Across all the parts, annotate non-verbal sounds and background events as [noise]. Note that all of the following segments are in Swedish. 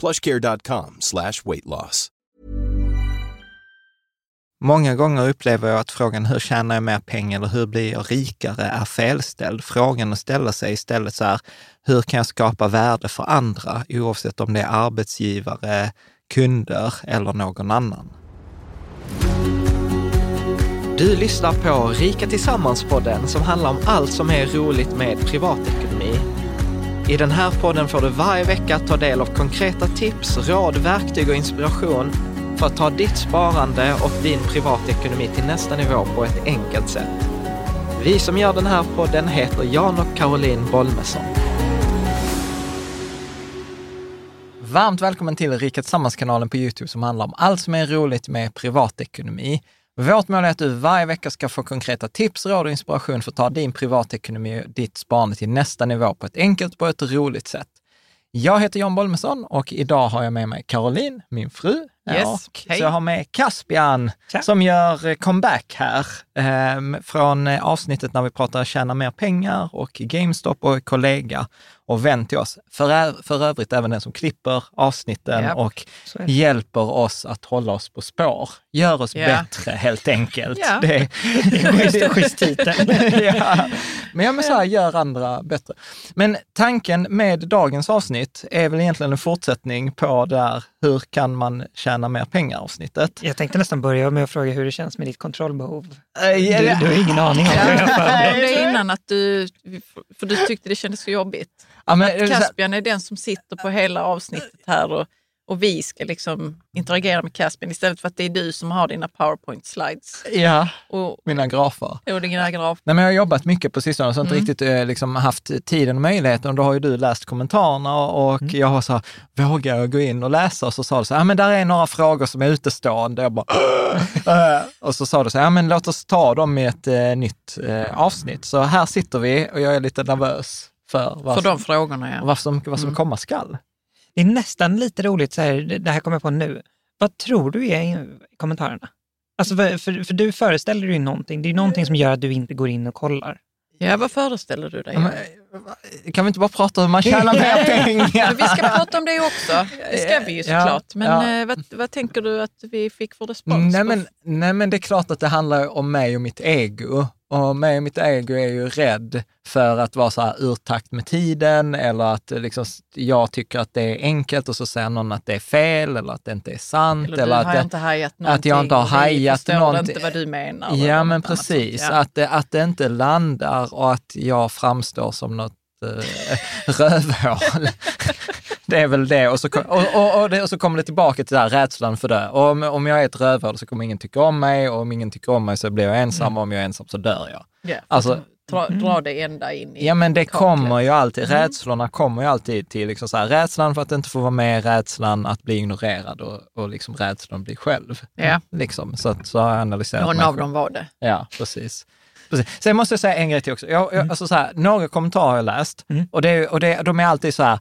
plushcare.com slash weight loss. Många gånger upplever jag att frågan hur tjänar jag mer pengar eller hur blir jag rikare är felställd. Frågan att ställa sig istället så här, hur kan jag skapa värde för andra oavsett om det är arbetsgivare, kunder eller någon annan? Du lyssnar på Rika Tillsammans-podden som handlar om allt som är roligt med privatekonomi. I den här podden får du varje vecka ta del av konkreta tips, råd, verktyg och inspiration för att ta ditt sparande och din privatekonomi till nästa nivå på ett enkelt sätt. Vi som gör den här podden heter Jan och Caroline Bolmesson. Varmt välkommen till Rika Tillsammans-kanalen på Youtube som handlar om allt som är roligt med privatekonomi. Vårt mål är att du varje vecka ska få konkreta tips, råd och inspiration för att ta din privatekonomi och ditt sparande till nästa nivå på ett enkelt och ett roligt sätt. Jag heter John Bolmesson och idag har jag med mig Caroline, min fru. Yes, och så jag har med Caspian Tja. som gör eh, comeback här eh, från avsnittet när vi pratar tjäna mer pengar och GameStop och kollega och vän till oss. För, för övrigt även den som klipper avsnitten Japp, och är hjälper oss att hålla oss på spår. Gör oss Ja. bättre helt enkelt. Ja. Det, Det är schysst [laughs] titel. [laughs] ja. Men jag menar så här, gör andra bättre. Men tanken med dagens avsnitt är väl egentligen en fortsättning på där hur kan man tjäna mer pengar avsnittet. Jag tänkte nästan börja med att fråga hur det känns med ditt kontrollbehov. Eh, Du, du har ingen aning om [laughs] jag Ja, har om det innan att du, för du tyckte det kändes så jobbigt. Ja, men, det här- Caspian är den som sitter på hela avsnittet här och, och vi ska liksom interagera med Caspian istället för att det är du som har dina powerpoint slides ja, och, mina grafer. och dina graf. Nej, men jag har jobbat mycket på sistone och så har inte Mm. riktigt eh, liksom, haft tiden och möjligheten. Och då har ju du läst kommentarerna och jag har så här, vågar jag gå in och läsa? Och så sa du så här, ja men där är några frågor som är utestående. Jag bara, "Åh!" [laughs] och så sa du så här, ja men låt oss ta dem i ett eh, nytt eh, avsnitt. Så här sitter vi och jag är lite nervös för vad, För som, de frågorna, ja. vad som, vad som Mm. komma skall. Det är nästan lite roligt, så här, det här kommer jag på nu. Vad tror du är i kommentarerna? Alltså för, för, för du föreställer dig ju någonting. Det är någonting som gör att du inte går in och kollar. Ja, vad föreställer du dig? Ja, men, kan vi inte bara prata om hur man tjänar mer [laughs] pengar? Vi ska prata om det också. Det ska vi ju Ja, såklart. Men ja. eh, vad, vad tänker du att vi fick för respons? Nej på- men, nej men det är klart att det handlar om mig och mitt ego. Och mig och mitt ego är ju rädd för att vara så här ur takt med tiden eller att liksom, jag tycker att det är enkelt och så säger någon att det är fel eller att det inte är sant. Eller, Eller, att det, inte hajat att jag inte har hajat någonting. inte vad du menar. Ja, men annat precis. Ja. Att, det, att det inte landar och att jag framstår som något [laughs] rövhål. det är väl det. Och så, kom- och, och, och, det, och så kommer det tillbaka till det här, rädslan för det. Och om, om jag är ett rövhål så kommer ingen tycka om mig och om ingen tycker om mig så blir jag ensam och om jag är ensam så dör jag. Ja, Alltså- dra, dra det ända in i Ja men det kaklet. kommer ju alltid, Mm. rädslorna kommer ju alltid till liksom så här, rädslan för att inte få vara med, rädslan att bli ignorerad och, och liksom rädslan att bli själv. Ja. Liksom, så, att, så har jag analyserat Någon av dem var det. Ja, precis. Precis. Sen måste jag säga en grej till också. Jag, jag, alltså så här, några kommentarer har jag läst Mm. och, det, och det, de är alltid så här,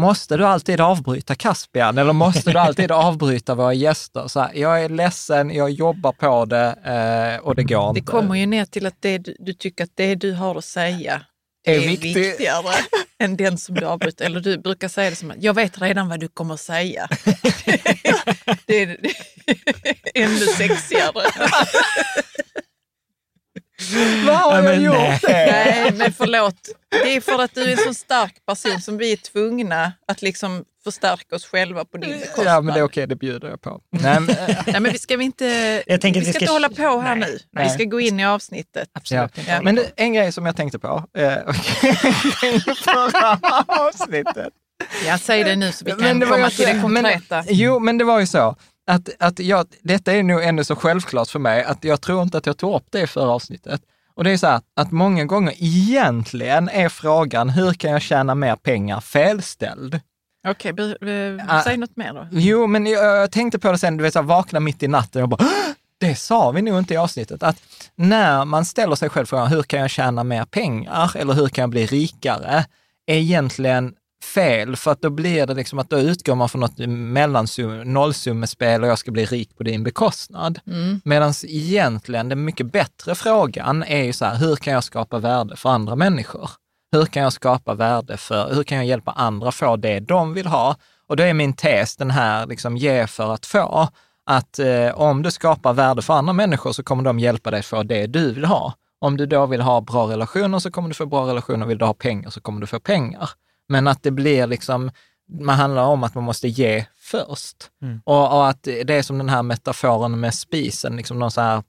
måste du alltid avbryta Caspian eller måste du alltid [laughs] avbryta våra gäster? Så här, jag är ledsen, jag jobbar på det eh, och det går Det inte. kommer ju ner till att det, du, du tycker att det du har att säga Är är, viktigt. viktigare [laughs] än den som du avbryter. Eller du brukar säga det som att jag vet redan vad du kommer att säga. [laughs] det är ännu sexigare. Vad har Ja, jag men gjort nej. det? Nej, men förlåt. Det är för att du är en så stark person som vi är tvungna att liksom förstärka oss själva på din bekostnad. Ja, men det är okej, det bjuder jag på. Nej, men, [laughs] Nej, men vi ska vi inte, Jag vi ska vi inte ska- hålla på här Nej, nu. nej. Vi ska gå in i avsnittet. Ja. Absolut inte. Ja. Men en grej som jag tänkte på eh, [laughs] [laughs] förra avsnittet. Ja, säg det nu så vi kan komma till det konkreta. Men, jo, men det var ju så att, att jag, detta är nog ändå så självklart för mig att jag tror inte att jag tog upp det i förra avsnittet. Och det är så här att många gånger egentligen är frågan hur kan jag tjäna mer pengar felställd. Okej, be- Ah. säg något mer då. Jo, men jag, jag tänkte på det sen, du vet, så här, vakna mitt i natten och bara, "Åh, det sa vi nog inte i avsnittet, att när man ställer sig själv frågan, hur kan jag tjäna mer pengar eller hur kan jag bli rikare, är egentligen fel, för att då blir det liksom att då utgår man från något mellansum, nollsummespel och jag ska bli rik på din bekostnad. Mm. Medan egentligen den mycket bättre frågan är ju så här, hur kan jag skapa värde för andra människor? Hur kan jag skapa värde för, hur kan jag hjälpa andra få det de vill ha? Och då är min tes den här, liksom ge för att få, att eh, om du skapar värde för andra människor så kommer de hjälpa dig få det du vill ha. Om du då vill ha bra relationer så kommer du få bra relationer, vill du ha pengar så kommer du få pengar. Men att det blir liksom, man handlar om att man måste ge först. Mm. Och, och att det är som den här metaforen med spisen, liksom någon så här,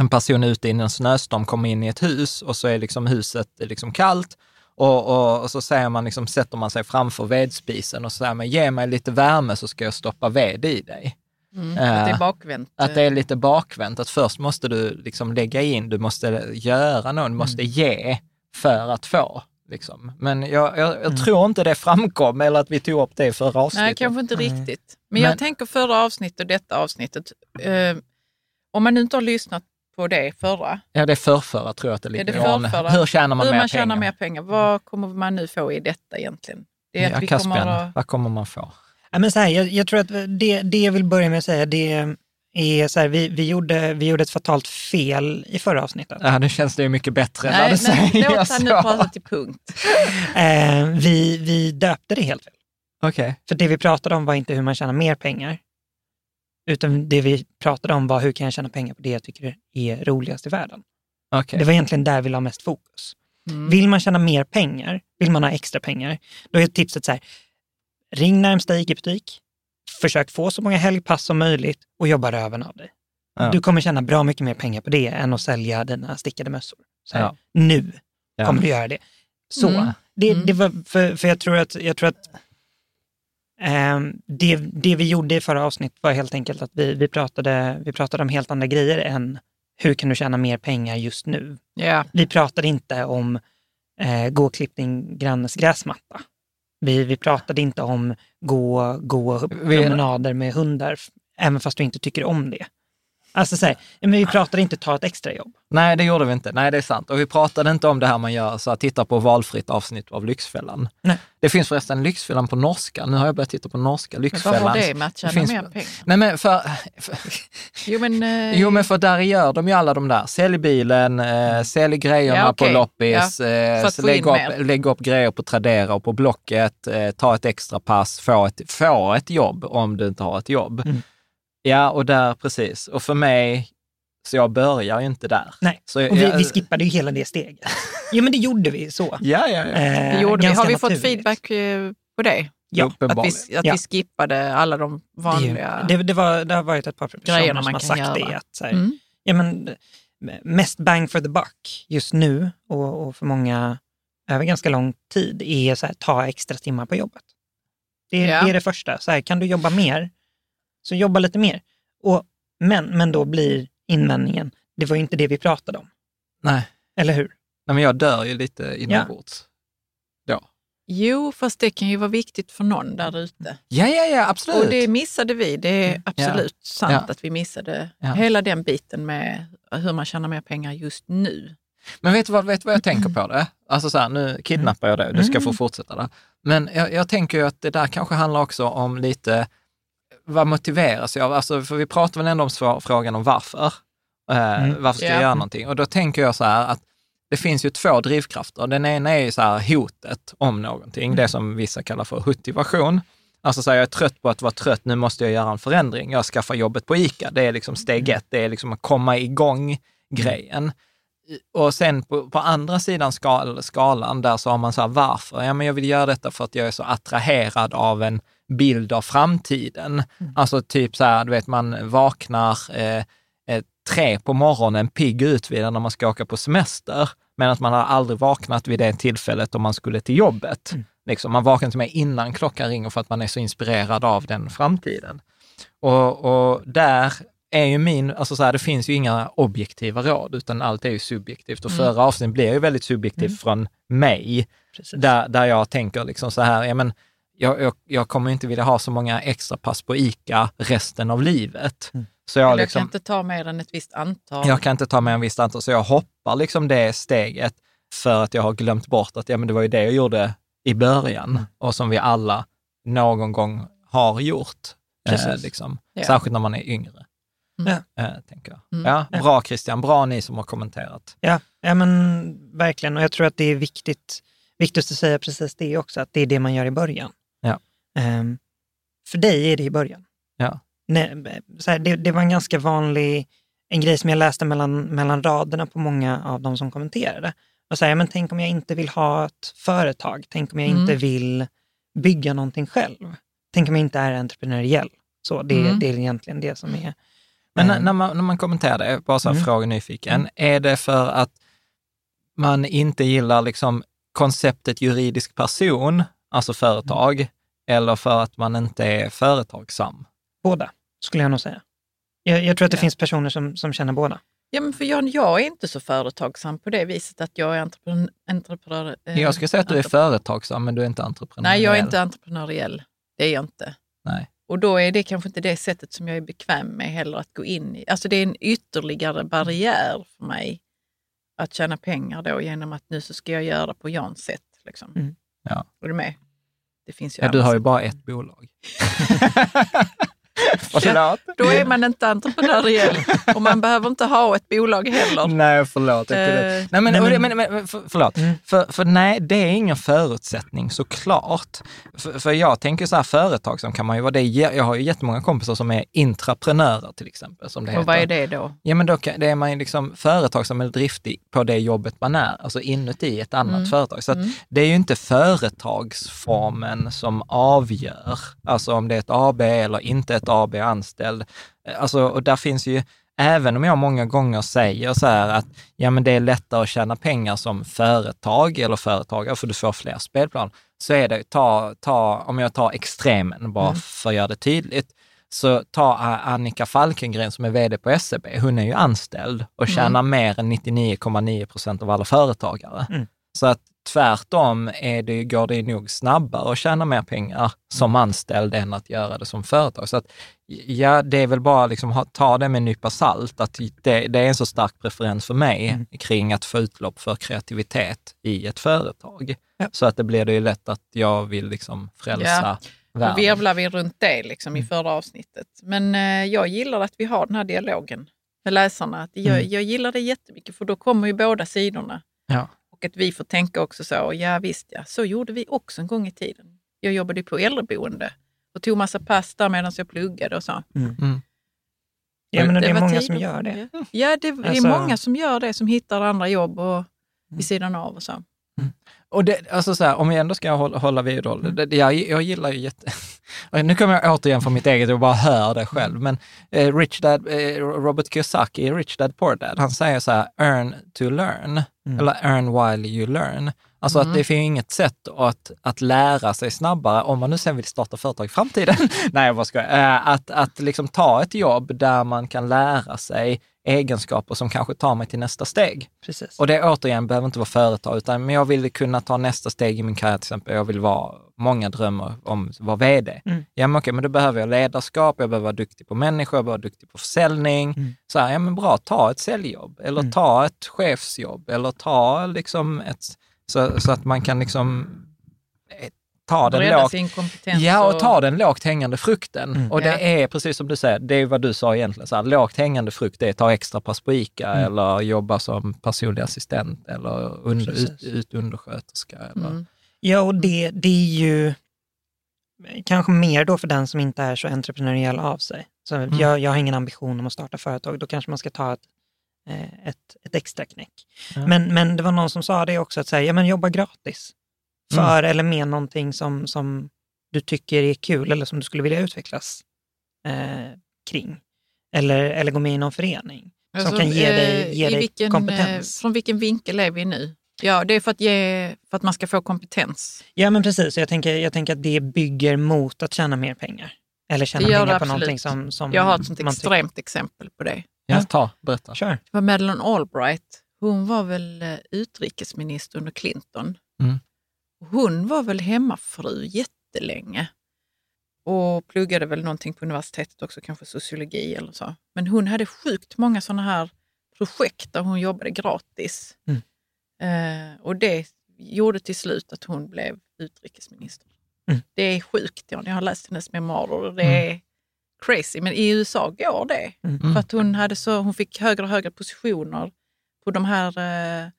en person ute i en snöstorm kommer in i ett hus och så är liksom huset liksom kallt och, och, och så säger man liksom, sätter man sig framför vedspisen och så säger man, ge mig lite värme så ska jag stoppa ved i dig. Mm. Eh, Att det är bakvänt. Att det är lite bakvänt, att först måste du liksom lägga in, du måste göra något, du måste ge för att få. Liksom. Men jag, jag, jag tror inte det framkom, eller att vi tog upp det i förra avsnittet. Nej, kanske inte riktigt. Men, Men- jag tänker förra avsnittet och detta avsnittet. Eh, om man nu inte har lyssnat på det förra, Ja, det är förrförra tror jag att det ligger det i an. förrförra? Hur tjänar man hur mer man tjänar pengar? mer pengar, vad kommer man nu få i detta egentligen? Det är Ja, att vi kommer att... vad kommer man få? Ja, men så här, jag, jag tror att det, det jag vill börja med att säga, det är så här, vi, vi, gjorde, vi gjorde ett fatalt fel i förra avsnittet. Ja, nu känns det ju mycket bättre när Nej, du nej, säger låt han nu så. prata till punkt. [laughs] Eh, vi, vi döpte det helt fel. Okej. För det vi pratade om var inte hur man tjänar mer pengar, utan det vi pratade om var hur kan jag tjäna pengar på det jag tycker är roligast i världen. okej. Det var egentligen där vi la mest fokus. Mm. Vill man tjäna mer pengar, vill man ha extra pengar, då är tipset så här, ring närmsta IG-butik, försök få så många helgpass som möjligt och jobba röven av dig. Ja. Du kommer tjäna bra mycket mer pengar på det än att sälja dina stickade mössor. Så här, Ja. Nu Ja. kommer du göra det. Så, Mm. det, Mm. det var, för, för jag tror att, jag tror att ehm, det, det vi gjorde i förra avsnittet var helt enkelt att vi, vi, pratade, vi pratade om helt andra grejer än hur kan du tjäna mer pengar just nu? Ja, Vi pratade inte om eh, gå och klipp din grannes gräsmatta. Vi, vi pratade inte om gå, gå promenader med hundar, även fast du inte tycker om det. Alltså så här, men vi pratade inte ta ett extrajobb. Nej, det gjorde vi inte. Nej, det är sant. Och vi pratade inte om det här man gör, så att titta på valfritt avsnitt av Lyxfällan. Nej. Det finns förresten Lyxfällan på norska. Nu har jag börjat titta på norska Lyxfällan. har det att tjäna finns- mer pengar? Nej, men för, för, Jo, men, eh, jo, men för där gör de ju alla de där. Sälj bilen, eh, sälj grejerna Ja, okej. på loppis, Ja, eh, lägg, upp, lägg upp grejer på Tradera och på Blocket, eh, ta ett extra pass, få ett, få ett jobb om du inte har ett jobb. Mm. Ja, och där precis. Och för mig, så jag börjar ju inte där. Nej, Så och vi, jag- vi skippade ju hela det steget. Jo, men det gjorde vi så. [laughs] Ja, ja, ja. Eh, det gjorde vi. Har vi fått naturligt. feedback eh, på det? Ja, Att, vi, att Ja. vi skippade alla de vanliga... Det, det, var, det har varit ett par personer Grejerna som man har sagt göra. det. Att, så här, Mm. ja, men, mest bang for the buck just nu och, och för många över ganska lång tid är så här, ta extra timmar på jobbet. Det, Ja. det är det första. Så här, kan du jobba mer, så jobba lite mer. Och, men, men då blir invändningen, det var ju inte det vi pratade om. Nej. Eller hur? Nej, men jag dör ju lite inombords. Ja. Jo, fast det kan ju vara viktigt för någon där ute. Ja, ja, ja, absolut. Och det missade vi. Det är absolut sant Ja. att vi missade Ja. hela den biten med hur man tjänar mer pengar just nu. Men vet du vad, vet vad jag tänker på det? Alltså så här, nu kidnappar jag dig, du ska få fortsätta där. Men jag, jag tänker ju att det där kanske handlar också om lite, vad motiveras jag av? Alltså, för vi pratar väl ändå om svår- frågan om varför. Eh, Varför ska jag Ja. göra någonting? Och då tänker jag så här att det finns ju två drivkrafter. Den ena är ju så här hotet om någonting, det som vissa kallar för motivation. Alltså så här, jag är trött på att vara trött, nu måste jag göra en förändring. Jag skaffar jobbet på ICA. Det är liksom steg ett, det är liksom att komma igång grejen. Och sen på, på andra sidan skal, skalan, där så har man så här, varför? Ja, men jag vill göra detta för att jag är så attraherad av en bild av framtiden. Alltså typ så här, du vet, man vaknar eh, eh, tre på morgonen, pigg utvilad när man ska åka på semester, men att man har aldrig vaknat vid det tillfället om man skulle till jobbet. Liksom, man vaknar till med innan klockan ringer för att man är så inspirerad av den framtiden. Och, och där är ju min, alltså så här, det finns ju inga objektiva råd, utan allt är ju subjektivt. Och förra avsnittet blev ju väldigt subjektivt från mig, Precis. där, där jag tänker liksom så här, ja, men jag, jag, jag kommer inte vilja ha så många extra pass på ICA resten av livet. Så jag, jag liksom, kan inte ta mer än ett visst antal. jag kan inte ta med en visst antal, så jag hoppar liksom det steget för att jag har glömt bort att ja, men det var ju det jag gjorde i början Mm. och som vi alla någon gång har gjort. Eh, liksom. Ja. Särskilt när man är yngre. Mm. Eh, tänker jag. Mm. Ja, bra Christian, bra ni som har kommenterat. Ja, ja men verkligen. Och jag tror att det är viktigt, viktigt att säga precis det också, att det är det man gör i början. Ehm, för dig är det i början. Ja. Nej, så här, det, det var en ganska vanlig, en grej som jag läste mellan, mellan raderna på många av de som kommenterade. Och så här, men tänk om jag inte vill ha ett företag, tänk om jag Mm. inte vill bygga någonting själv. Tänk om jag inte är entreprenöriell. Så det, Mm. det är egentligen det som är... Men när, ehm, när, man, när man kommenterar det, bara så här Mm. fråga nyfiken, är det för att man inte gillar liksom konceptet juridisk person, alltså företag, eller för att man inte är företagsam? Båda, skulle jag nog säga. Jag, jag tror att det Ja. finns personer som, som känner båda. Ja, men för jag, jag är inte så företagsam på det viset att jag är entreprenör. entreprenör eh, Jag ska säga att du är företagsam, men du är inte entreprenör. Nej, jag är inte entreprenöriell. Det är jag inte. Nej. Och då är det kanske inte det sättet som jag är bekväm med heller att gå in i. Alltså det är en ytterligare barriär för mig att tjäna pengar då genom att nu så ska jag göra på Jans sätt. Liksom. Mm. Ja. Är du med? Det finns ju Ja, du har ju bara ett bolag. [laughs] [laughs] [laughs] Förlåt? Då är man inte entreprenöriell och man behöver inte ha ett bolag heller. Nej, förlåt. Jag kunde- Nej, men, nej, och det- men- men, men, för, förlåt. Mm. För, för nej, det är ingen förutsättning såklart. För, för jag tänker så här, företag som kan man ju vara det. är- Jag har ju jättemånga kompisar som är intraprenörer till exempel, som det heter. Och vad är det då? Ja, men då kan, det är man ju liksom företagsam eller driftig på det jobbet man är, alltså inuti ett annat Mm. företag. Så att Mm. det är ju inte företagsformen som avgör, alltså om det är ett AB eller inte ett AB anställd. Alltså, och där finns ju, även om jag många gånger säger så här att ja, men det är lättare att tjäna pengar som företag eller företagare för du får fler spelplan, så är det, ta, ta, om jag tar extremen bara för att göra det tydligt, så ta Annika Falkengren som är vd på SEB, hon är ju anställd och tjänar mer än 99,9 procent av alla företagare. Mm. Så att tvärtom är det, går det nog snabbare att tjäna mer pengar som anställd än att göra det som företag. Så att, ja, det är väl bara liksom ha, ta det med en nypa salt, att det, det är en så stark preferens för mig Mm. kring att få utlopp för kreativitet i ett företag. Ja. Så att det blir det ju lätt att jag vill liksom frälsa Då världen. virvlar vi runt det liksom Mm. i förra avsnittet. Men eh, jag gillar att vi har den här dialogen med läsarna. Att jag, Mm. jag gillar det jättemycket för då kommer ju båda sidorna. Ja. Och att vi får tänka också så, ja visst ja, så gjorde vi också en gång i tiden. Jag jobbade på äldreboende och tog massa pass där medan jag pluggade och så. Mm. Ja, men det är var många tider. som gör det. Ja, det, det Alltså- är många som gör det, som hittar andra jobb och Mm. vid sidan av och så. Och det, alltså så här, om jag ändå ska hålla, hålla vid då, det, det, jag, jag gillar ju jätte... [laughs] Nu kommer jag återigen från mitt eget och bara hör det själv, men eh, Rich Dad, eh, Robert Kiyosaki i Rich Dad Poor Dad, han säger så här, earn to learn, eller earn while you learn. Alltså att det finns inget sätt att, att lära sig snabbare, om man nu sen vill starta företag i framtiden. [laughs] Nej, jag bara skojar. Eh, Att, att liksom ta ett jobb där man kan lära sig egenskaper som kanske tar mig till nästa steg. Precis. Och det återigen behöver inte vara företag, utan men jag vill kunna ta nästa steg i min karriär till exempel. Jag vill vara, många drömmar om att vara vd. Mm. Ja, men okej, men då behöver jag ledarskap, jag behöver vara duktig på människor, jag behöver vara duktig på försäljning. Mm. Så här, ja men bra, ta ett säljjobb eller Mm. ta ett chefsjobb eller ta liksom ett, så, så att man kan liksom ta den lågt. sin kompetens. Ja, och ta den lågt hängande frukten. Mm. Och det Ja. är precis som du säger, det är vad du sa egentligen, så här, lågt hängande frukt det är att ta extra pass på ICA Mm. eller jobba som personlig assistent eller under, ut, ut undersköterska. Eller, Mm. Ja, och det, det är ju kanske mer då för den som inte är så entreprenöriell av sig. Så Mm. jag, jag har ingen ambition om att starta företag, då kanske man ska ta ett, eh, ett, ett extra knäck. Ja. Men, men det var någon som sa det också, att säga, ja, men jobba gratis. Mm. För eller med någonting som, som du tycker är kul eller som du skulle vilja utvecklas eh, kring. Eller, eller gå med i någon förening som Alltså, kan ge dig, eh, ge dig vilken, kompetens. eh, Från vilken vinkel är vi nu? Ja, det är för att, ge, för att man ska få kompetens. Ja, men precis. Jag tänker, jag tänker att det bygger mot att tjäna mer pengar. Eller tjäna pengar på absolut. någonting som, som Jag har ett sånt man tycker- extremt exempel på det. ja, ta, berätta. Kör. Det var Madeleine Albright. Hon var väl eh, utrikesminister under Clinton. Mm. Hon var väl hemmafru jättelänge och pluggade väl någonting på universitetet också, kanske sociologi eller så. Men hon hade sjukt många sådana här projekt där hon jobbade gratis. Mm. Eh, och det gjorde till slut att hon blev utrikesminister. Mm. Det är sjukt, ja. jag har läst hennes memoarer och det Mm. är crazy. Men i USA går det. Mm. För att hon, hade så, hon fick högre och högre positioner på de här eh,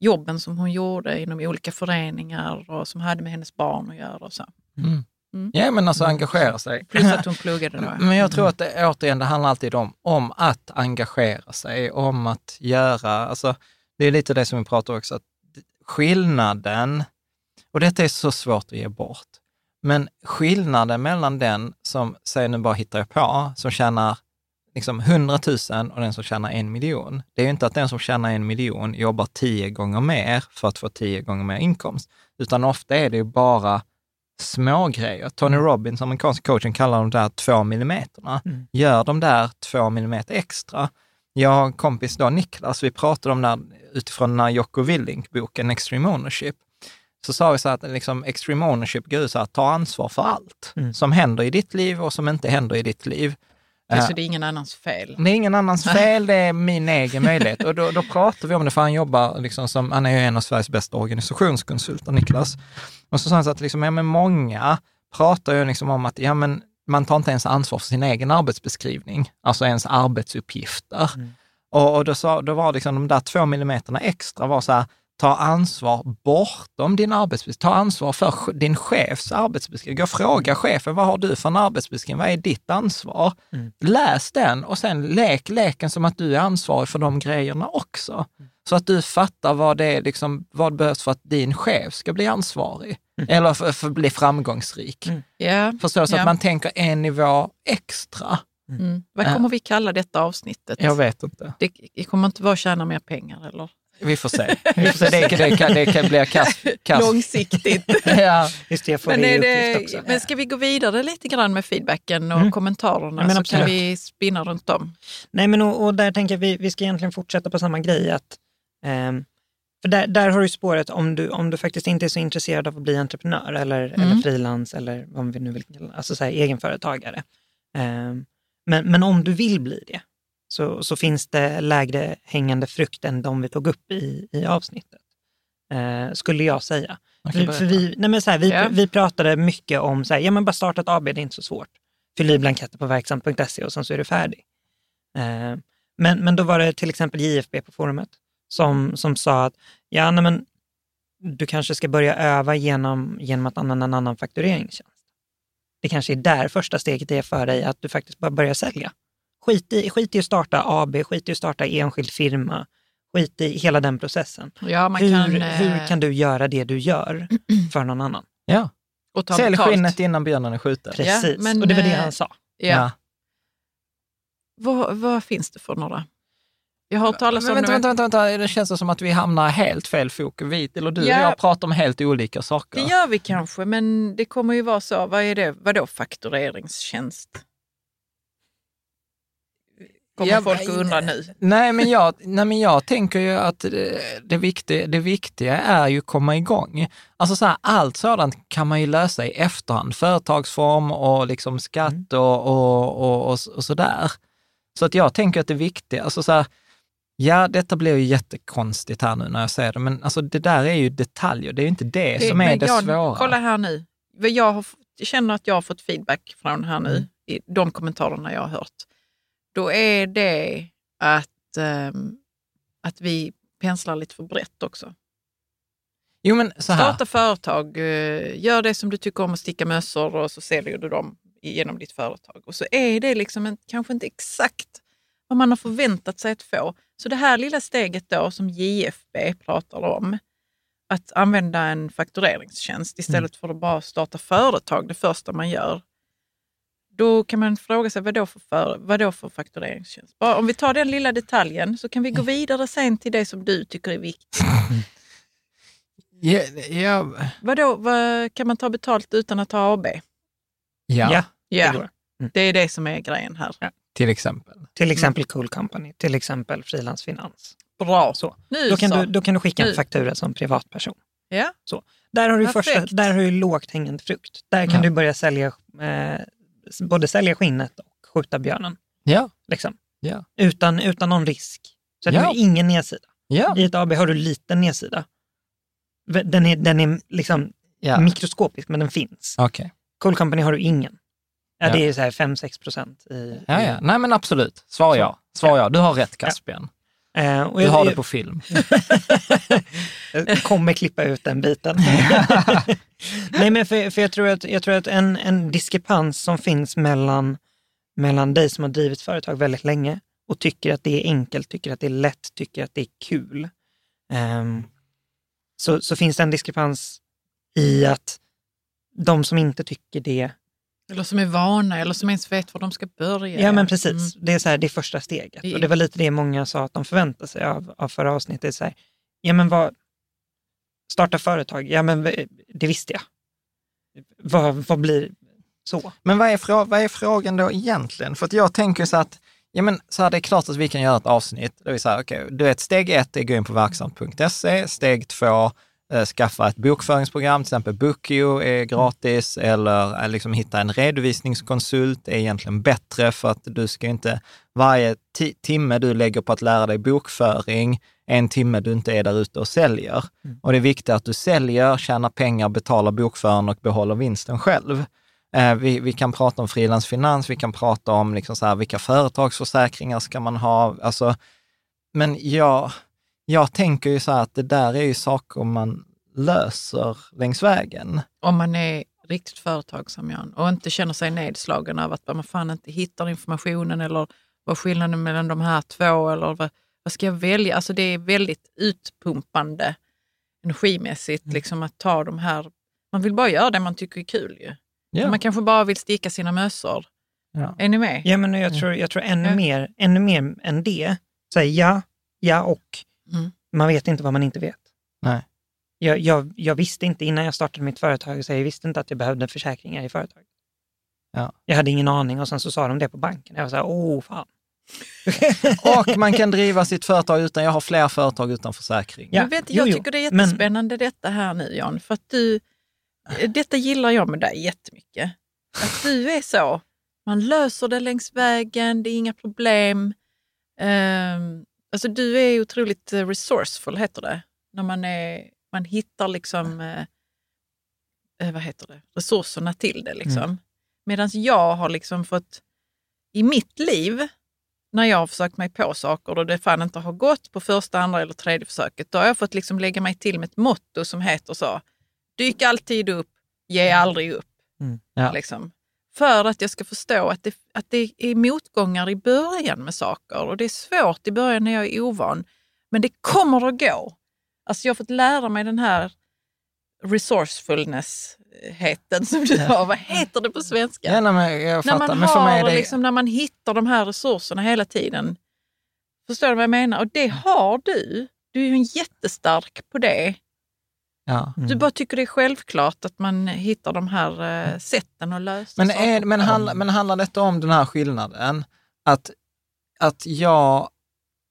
jobben som hon gjorde inom olika föreningar och som hade med hennes barn att göra. Och så. Mm. Mm. Ja, men alltså engagera sig. Plus att hon pluggade då. Men jag tror att det, återigen, det handlar alltid om, om att engagera sig, om att göra, alltså det är lite det som vi pratar också, att skillnaden, och detta är så svårt att ge bort, men skillnaden mellan den som, säg nu bara hittar jag på, som tjänar liksom 100 000 och den som tjänar en miljon, det är ju inte att den som tjänar en miljon jobbar tio gånger mer för att få tio gånger mer inkomst, utan ofta är det ju bara små grejer. Tony Robbins, amerikanska coachen, kallar de där två millimeterna. Mm. Gör de där två millimeter extra. Jag har en kompis då, Niklas, vi pratade om det här utifrån den här Jocko Willink-boken Extreme Ownership. Så sa vi så att liksom Extreme Ownership går ut så här, ta ansvar för allt Mm. som händer i ditt liv och som inte händer i ditt liv. Det är Eh, så det är ingen annans fel. det är ingen annans [laughs] fel, det är min egen möjlighet. Och då, då pratar vi om det, för han jobbar liksom som, han är ju en av Sveriges bästa organisationskonsulter, Niklas. Och så sa han så att liksom, ja, men många pratar ju liksom om att ja, men man tar inte ens ansvar för sin egen arbetsbeskrivning, alltså ens arbetsuppgifter. Mm. Och, och då, sa, då var liksom de där två millimeterna extra var så här, ta ansvar bortom din arbetsbeskrivning. Ta ansvar för din chefs arbetsbeskrivning. Gå och fråga chefen, vad har du för en arbetsbeskrivning? Vad är ditt ansvar? Mm. Läs den och sen lek leken som att du är ansvarig för de grejerna också. Så att du fattar vad det är, liksom, vad behövs för att din chef ska bli ansvarig. Eller för, för att bli framgångsrik. Mm. Ja. Förstår du? Så Ja. att man tänker en nivå extra. Mm. Vad kommer vi kalla detta avsnittet? Jag vet inte. Det, det kommer inte vara tjäna mer pengar eller? Vi får se. [laughs] Vi får se. Det, det, kan, det kan bli kass. kass. Långsiktigt. Ja. Just det, jag får men, är det, också. men ska vi gå vidare lite grann med feedbacken och Mm. kommentarerna Ja, men så absolut. kan vi spinna runt om. Nej, men och, och där tänker jag vi, vi ska egentligen fortsätta på samma grej. Att, ehm, för där, där har du spåret om du, om du faktiskt inte är så intresserad av att bli entreprenör eller, Mm. eller frilans eller vad vi nu vill kalla alltså så här, egenföretagare. Ehm, men, men om du vill bli det så, så finns det lägre hängande frukt än de vi tog upp i, i avsnittet. Eh, skulle jag säga. Vi, berätta. för vi, nej men så här, vi, Ja. vi pratade mycket om så här, ja men bara starta ett AB, det är inte så svårt. Fyll i blanketter på verksamt.se och sen så är du färdig. Eh, men, men då var det till exempel JFB på forumet som, som sa att ja, nej men, du kanske ska börja öva genom, genom att använda en annan faktureringstjänst. Det kanske är där första steget är för dig, att du faktiskt bara börjar sälja. Skit i, skit i att starta AB, skit i att starta enskild firma, skit i hela den processen. Ja, man hur, kan, eh, hur kan du göra det du gör [clears throat] för någon annan? Ja. och ta Sälj betalt. skinnet innan björnen är skjuten. Precis, men, och det var det eh, han sa. Ja. Vad, vad finns det för några? Jag har hört talas om vänta, vänta, vänta, vänta, det känns som att vi hamnar helt fel fokus. Vi, eller du Ja. och jag pratar om helt olika saker. Det gör vi kanske, men det kommer ju vara så. Vad är det? Vadå faktureringstjänst? Kommer Ja, folk att undra nu. Nej men, jag, nej, men jag tänker ju att det, det, viktiga, det viktiga är ju att komma igång. Alltså så här, allt sådant kan man ju lösa i efterhand. Företagsform och liksom skatt och, och, och, och, och sådär. Så att jag tänker att det viktiga, alltså så här, ja detta blir ju jättekonstigt här nu när jag säger det, men alltså det där är ju detaljer. Det är ju inte det, som är det Jan, svåra. Kolla här nu. Jag, har, jag känner att jag har fått feedback från här nu, Mm. i de kommentarerna jag har hört. Då är det att, ehm, att vi penslar lite för brett också. Jo men så här. Starta företag, eh, gör det som du tycker om att sticka mössor och så säljer du dem genom ditt företag. Och så är det liksom en, kanske inte exakt vad man har förväntat sig att få. Så det här lilla steget då som JFB pratar om, att använda en faktureringstjänst istället för att bara starta företag det första man gör. Då kan man fråga sig vad då för, för, vad då för faktureringstjänst? Bara, om vi tar den lilla detaljen så kan vi gå vidare sen till det som du tycker är viktigt. [laughs] Ja, ja, Vadå, vad, kan man ta betalt utan att ha AB? ja, Ja, Ja, det går. det är det som är grejen här. till exempel. Till exempel Cool Company, till exempel Frilansfinans. Bra. Så. Nu Då kan, så. du, då kan du skicka Nu. en faktura som privatperson. Ja. Där har du, Perfekt. första, där har du lågt hängande frukt. Där kan Ja. du börja sälja, eh, både sälja skinnet och skjuta björnen. Ja, Liksom. ja, Utan, utan någon risk. Så Ja. du har ingen nedsida. ja. I ett AB har du liten nedsida. Den är, den är liksom ja. mikroskopisk, men den finns. Okej. Cool Company har du ingen. Ja, Ja. Det är så här 5-6 procent. I, Ja, ja. Nej men absolut. Svar ja. Svar ja. Du har rätt Caspian. Eh, och Du jag, har det på film. jag [laughs] kommer klippa ut den biten. [laughs] Nej, men för, för jag tror att, jag tror att en, en diskrepans som finns mellan, mellan dig som har drivit företag väldigt länge och tycker att det är enkelt, tycker att det är lätt, tycker att det är kul. ehm, så, så finns det en diskrepans i att de som inte tycker det, Eller som är vana eller som ens vet var de ska börja. ja men precis, Mm. det är, så här, det är första steget. Det är- Och det var lite det många sa att de förväntar sig av, av förra avsnittet. Så här, ja men vad, starta företag, ja men det visste jag. Vad, vad blir så? Men vad är, frå- vad är frågan då egentligen? För att jag tänker så att, ja men så här, det är klart att vi kan göra ett avsnitt där vi säger, okej, du vet steg ett är gå in på verksamt.se, steg två, skaffa ett bokföringsprogram, till exempel Bookio är gratis, eller eh, liksom hitta en redovisningskonsult är egentligen bättre för att du ska inte, varje ti- timme du lägger på att lära dig bokföring, en timme du inte är där ute och säljer. Och det är viktigt att du säljer, tjänar pengar, betalar bokföringen och behåller vinsten själv. Eh, vi, vi kan prata om frilansfinans, vi kan prata om liksom så här, vilka företagsförsäkringar ska man ha. Alltså, men jag, jag tänker ju så här att det där är ju saker man löser längs vägen. Om man är riktigt företagsam Jan, och inte känner sig nedslagen av att man fan inte hittar informationen eller vad skillnaden är mellan de här två eller vad, vad ska jag välja? Alltså det är väldigt utpumpande energimässigt liksom att ta de här, man vill bara göra det man tycker är kul ju. Man kanske bara vill sticka sina mössor. Ja. Är ni med? Ja, men jag tror, jag tror ännu, Ja. mer, ännu mer än det, så här, ja, ja och. Mm. Man vet inte vad man inte vet. Nej. Jag, jag, jag visste inte innan jag startade mitt företag, så jag visste inte att jag behövde försäkringar i företaget. Ja. Jag hade ingen aning och sen så sa de det på banken. Jag var så här, åh fan. [laughs] Och man kan driva sitt företag utan, jag har fler företag utan försäkring. Ja, Men vet, du, jo, jag jo. tycker det är Men- jättespännande detta här nu Jan, för att du, detta gillar jag med dig jättemycket. Att du är så, man löser det längs vägen, det är inga problem. Um, alltså du är otroligt eh, resourceful, heter det. När man, är, man hittar liksom, eh, eh, vad heter det, resurserna till det. Liksom. Mm. Medan jag har liksom fått, i mitt liv, när jag har försökt mig på saker och det fan inte har gått på första, andra eller tredje försöket, då har jag fått liksom lägga mig till med ett motto som heter så, dyk alltid upp, ge aldrig upp. Ja. Liksom. För att jag ska förstå att det, att det är motgångar i början med saker och det är svårt i början när jag är ovan. Men det kommer att gå. Alltså jag har fått lära mig den här resourcefulness-heten som du har. Vad heter det på svenska? Ja, nej, jag när fattar. man, Men för har, det... liksom, när man hittar de här resurserna hela tiden. Förstår du vad jag menar? Och det har du. Du är ju en jättestark på det. Ja. Du bara tycker det är självklart att man hittar de här eh, sätten att lösa Men, saker är, men, på. handlar, men handlar detta om den här skillnaden? Att att jag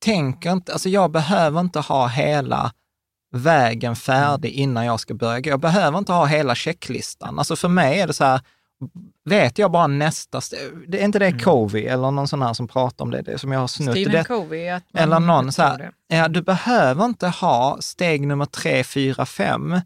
tänker inte, alltså jag behöver inte ha hela vägen färdig innan jag ska börja. Jag behöver inte ha hela checklistan. Alltså för mig är det så här, vet jag bara nästa steg. Det är inte det Mm. Covey eller någon sån här som pratar om det, det som jag har snutt. Stephen det, Covey. Att man, eller någon så här, ja, du behöver inte ha steg nummer tre, fyra, fem,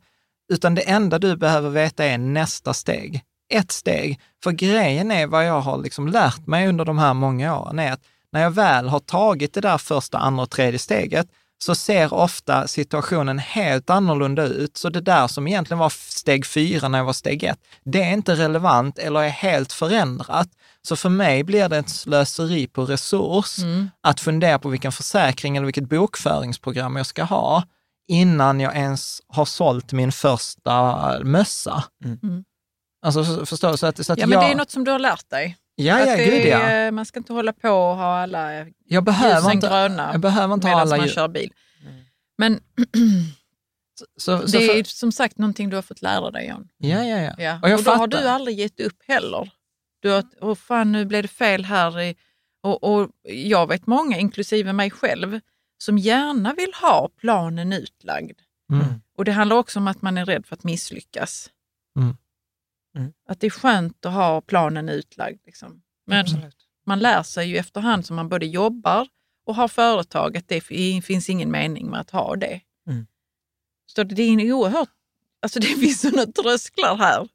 utan det enda du behöver veta är nästa steg. Ett steg. För grejen är vad jag har liksom lärt mig under de här många åren är att när jag väl har tagit det där första, andra och tredje steget så ser ofta situationen helt annorlunda ut. Så det där som egentligen var steg fyra när jag var steg ett, det är inte relevant eller är helt förändrat. Så för mig blir det ett slöseri på resurs Mm. att fundera på vilken försäkring eller vilket bokföringsprogram jag ska ha innan jag ens har sålt min första mössa. Mm. Alltså för- förstår du? Så att, så att Ja, men jag, det är något som du har lärt dig. Ja, ja, det gud ja. Man ska inte hålla på och ha alla Jag behöver inte, gröna jag behöver inte medan alla man kör bil. Men [clears throat] Så, så det är för, som sagt någonting du har fått lära dig John. ja, ja, ja. Ja. Och jag Och, då har fattar. du aldrig gett upp heller. Du har, åh fan nu blev det fel här. I, och, och jag vet många, inklusive mig själv, som gärna vill ha planen utlagd. Mm. Och det handlar också om att man är rädd för att misslyckas. Mm. Mm. Att det är skönt att ha planen utlagd. Liksom. Men Absolut. man lär sig ju efterhand som man både jobbar och har företag att det fi- finns ingen mening med att ha det. Mm. Så det är en oerhört, alltså det [laughs] finns sådana trösklar här.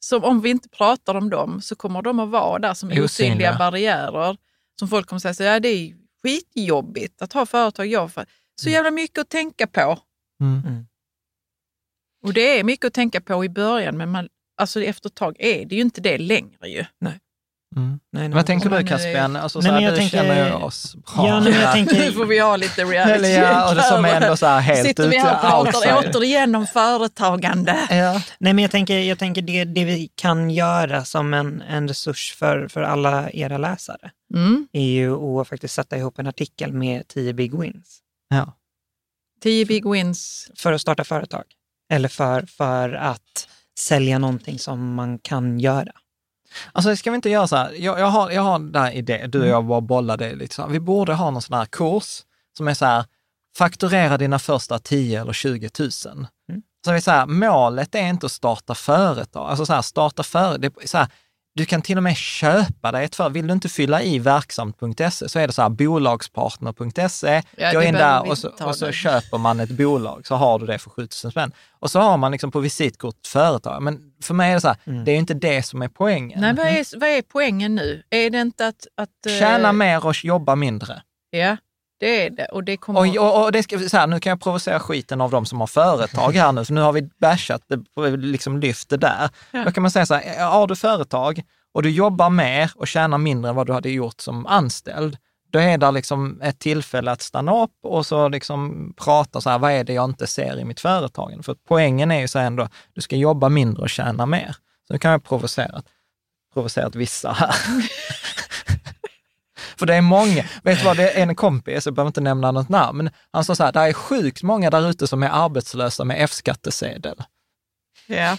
Som om vi inte pratar om dem så kommer de att vara där som Osynliga. osynliga barriärer. Som folk kommer säga, så, ja, det är skitjobbigt att ha företag. Jag för. Så jävla mycket att tänka på. Mm. Och det är mycket att tänka på i början men man, alltså efter ett tag är det ju inte det längre ju. Mm. Nej, nej, Vad tänker du är- Caspian? Alltså, Nej, så här, men jag du tänker- känner ju oss bra. Ja, nej, men jag tänker- [laughs] Nu får vi ha lite reality Eller ja, och det som är ändå så här helt Sitter vi här och pratar återigen om företagande. Ja. Nej, men jag tänker, jag tänker det, det vi kan göra som en, en resurs för, för alla era läsare Mm. är ju att faktiskt sätta ihop en artikel med 10 big wins Ja. 10 big wins. för att starta företag. Eller för, för att sälja någonting som man kan göra. Alltså ska vi inte göra så här, jag, jag, har, jag har där idé, du och jag bara bollar det lite så här. Vi borde ha någon sån här kurs som är så här, fakturera dina första 10 eller 20 000. Mm. Så vi så här, målet är inte att starta företag, alltså så här, starta företag, så här, du kan till och med köpa dig ett företag. Vill du inte fylla i verksamt.se så är det så här bolagspartner.se. Ja, Gå in där och så, och så köper man ett bolag, så har du det för 7000 spänn. Och så har man liksom på visitkort företag. Men för mig är det så här, Mm. det är ju inte det som är poängen. Nej, vad är, vad är poängen nu? Är det inte att... att eh, Tjäna mer och jobba mindre. Ja, det är det. Och det kommer... Och, och, och det ska, så här, nu kan jag provocera skiten av de som har företag här nu, för nu har vi bashat, liksom lyft det där. Ja. Då kan man säga så här, har du företag och du jobbar mer och tjänar mindre än vad du hade gjort som anställd, då är det liksom ett tillfälle att stanna upp och så liksom prata så här, vad är det jag inte ser i mitt företag? För poängen är ju så här ändå, du ska jobba mindre och tjäna mer. Så nu kan jag provocera, provocerat vissa här. [laughs] För det är många, vet du vad, det är en kompis, jag behöver inte nämna något namn, han sa så här, det är sjukt många där ute som är arbetslösa med F-skattesedel. Ja.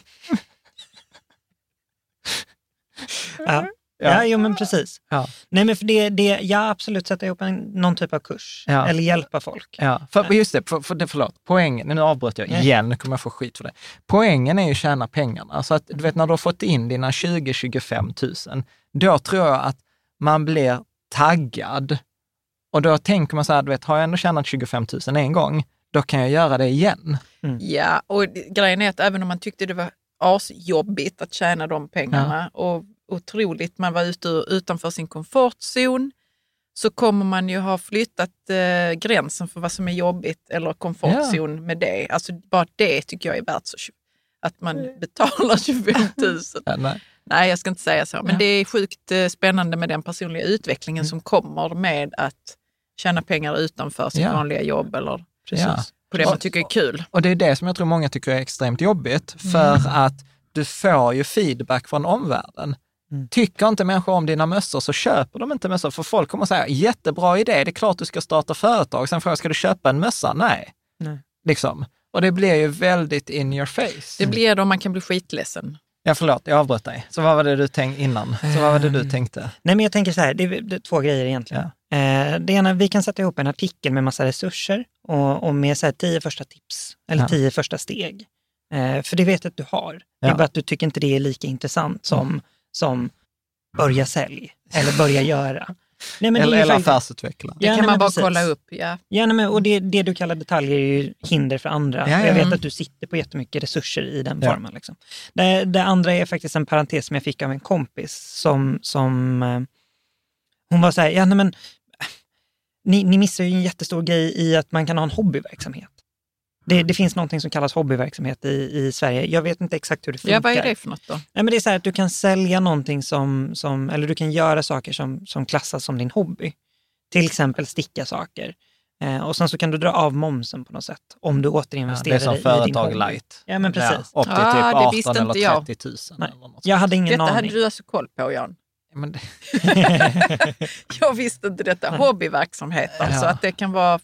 Ja, ja jo, men precis. Ja. Nej, men för det, det, ja, absolut sätta ihop en, någon typ av kurs Ja. eller hjälpa folk. Ja, för, just det, för, för, det, förlåt, poängen, nu avbröt jag Nej. igen, nu kommer jag få skit för det. Poängen är ju att tjäna pengarna. Så att du vet när du har fått in dina 20-25 000, då tror jag att man blir taggad. Och då tänker man så här, du vet, har jag ändå tjänat 25 000 en gång, då kan jag göra det igen. Ja, och grejen är att även om man tyckte det var asjobbigt att tjäna de pengarna och otroligt, man var ute utanför sin komfortzon, så kommer man ju ha flyttat eh, gränsen för vad som är jobbigt eller komfortzon med det. Alltså bara det tycker jag är värt så, att man betalar 25 000. [laughs] Ja, nej. Jag ska inte säga så. Men Ja. det är sjukt eh, spännande med den personliga utvecklingen som kommer med att tjäna pengar utanför sitt Ja. vanliga jobb eller Precis. Ja. på det man tycker är kul. Och det är det som jag tror många tycker är extremt jobbigt, för att du får ju feedback från omvärlden. Mm. Tycker inte människor om dina mössor så köper de inte mössor, för folk kommer att säga jättebra idé, det är klart du ska starta företag. Sen frågar ska du köpa en mössa? Nej. Nej. Liksom. Och det blir ju väldigt in your face. Det blir då man kan bli skitledsen. Ja, förlåt, jag avbröt dig. Så vad var det du tänkte innan? Så vad var det du tänkte? Nej, men jag tänker så här, det är, det är två grejer egentligen. Ja. Eh, det ena, vi kan sätta ihop en artikel med massa resurser och, och med så här, tio första tips eller Ja. tio första steg. Eh, för det vet jag att du har. Det Ja. är bara att du tycker inte det är lika intressant som, som börja sälj eller börja göra. Nej, men det är eller eller faktiskt- affärsutvecklare. Det Ja, kan nej, man bara precis. kolla upp. Ja. Ja, nej, men, och det, det du kallar detaljer är ju hinder för andra. Ja, ja, jag vet att du sitter på jättemycket resurser i den Ja. formen. Liksom. Det, det andra är faktiskt en parentes som jag fick av en kompis som, som eh, hon var så här, ja nej, men ni, ni missar ju en jättestor grej i att man kan ha en hobbyverksamhet. Det, det finns någonting som kallas hobbyverksamhet i, i Sverige. Jag vet inte exakt hur det funkar. ja, vad är det för något då? Nej, men det är så här att du kan sälja någonting som, som eller du kan göra saker som, som klassas som din hobby. Till exempel sticka saker. Eh, och sen så kan du dra av momsen på något sätt om du Ja, det återinvesterar är som i din företag hobby. light. Ja, men precis. Ja, upp till Ah, typ det 18 visste eller inte jag. 30 000. Nej. Eller något Jag hade ingen Detta aning. hade du alltså koll på, Jan. Men det, [laughs] [laughs] Jag visste inte detta. Hobbyverksamhet, alltså Ja. att det kan vara...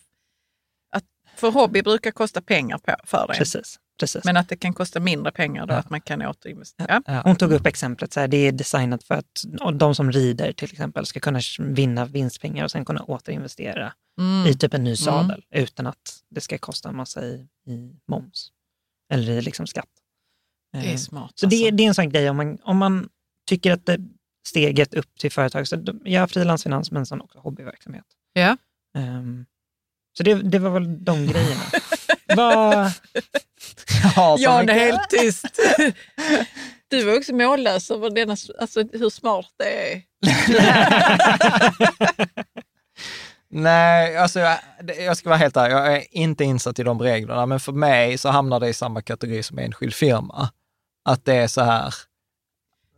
För hobby brukar kosta pengar på, för en. Precis. precis. Men att det kan kosta mindre pengar då, Ja. att man kan återinvestera. Ja. Hon tog upp exemplet, så här, det är designat för att de som rider till exempel ska kunna vinna vinstpengar och sen kunna återinvestera Mm. i typ en ny sadel utan att det ska kosta en massa i, i moms eller i liksom skatt. Det Eh, är smart. Så det, alltså. det är en sån grej om man, om man tycker att det steget upp till företag, så jag har frilansfinans men sen också hobbyverksamhet. Ja. Ehm, så det, det var väl de grejerna. [laughs] Vad- Ja, Jan är helt tyst. [laughs] Du var också mållös över denna, alltså, hur smart det är. [laughs] Nej, alltså jag, jag ska vara helt ärlig, jag är inte insatt i de reglerna, men för mig så hamnar det i samma kategori som enskild firma. Att det är så här,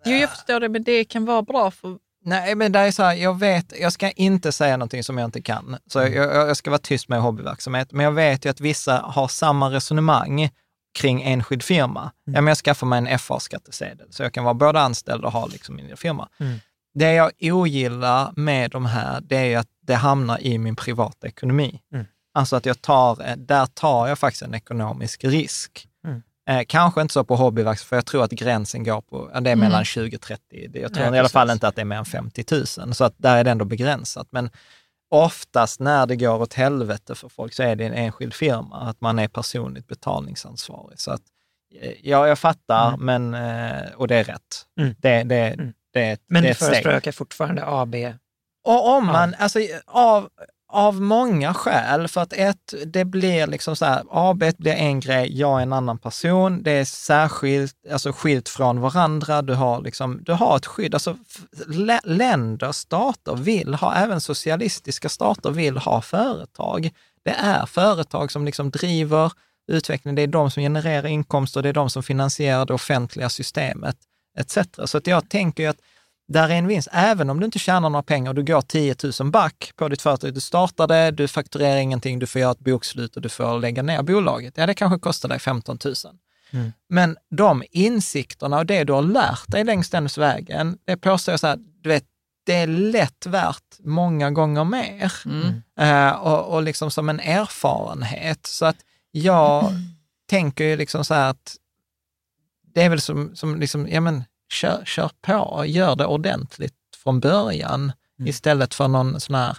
Jo, jag förstår det, men det kan vara bra för... nej men det är så här, jag vet, jag ska inte säga någonting som jag inte kan. Så jag, jag jag ska vara tyst med hobbyverksamhet, men jag vet ju att vissa har samma resonemang kring enskild firma. Ja, men jag skaffar mig en FA-skattesedel, så jag kan vara både anställd och ha liksom min firma. Mm. Det jag ogillar med de här, det är att det hamnar i min privata ekonomi. Mm. Alltså att jag tar, där tar jag faktiskt en ekonomisk risk. Mm. Eh, kanske inte så på hobbyverksamhet, för jag tror att gränsen går på, ja, det är Mm. mellan 20 och 30. Det- Jag tror Ja, i alla fall inte att det är mer än 50 000, så att där är det ändå begränsat. Men oftast när det går åt helvete för folk så är det en enskild firma, att man är personligt betalningsansvarig. Så att, eh, ja, jag fattar, Mm. men, eh, och det är rätt. Mm. Det, det, Mm. det, Men det du förespråkar fortfarande AB. Och om man, alltså av, av många skäl, för att ett, det blir liksom så här, AB blir en grej, jag är en annan person, det är särskilt, alltså skilt från varandra, du har liksom, du har ett skydd, alltså länder, stater vill ha, även socialistiska stater vill ha företag. Det är företag som liksom driver utvecklingen, det är de som genererar inkomster, det är de som finansierar det offentliga systemet, etc. Så att jag tänker ju att där är en vinst, även om du inte tjänar några pengar och du går 10 000 back på ditt företag. Du startade, du fakturerar ingenting, du får göra ett bokslut och du får lägga ner bolaget. Ja, det kanske kostar dig 15 000. Mm. Men de insikterna och det du har lärt dig längs den vägen, det påstår jag så här, du vet, det är lätt värt många gånger mer. Mm. Eh, och, och liksom som en erfarenhet. Så att jag [clears throat] tänker ju liksom så här att det är väl som, som liksom, ja men kör, kör på, gör det ordentligt från början Mm. istället för någon sån här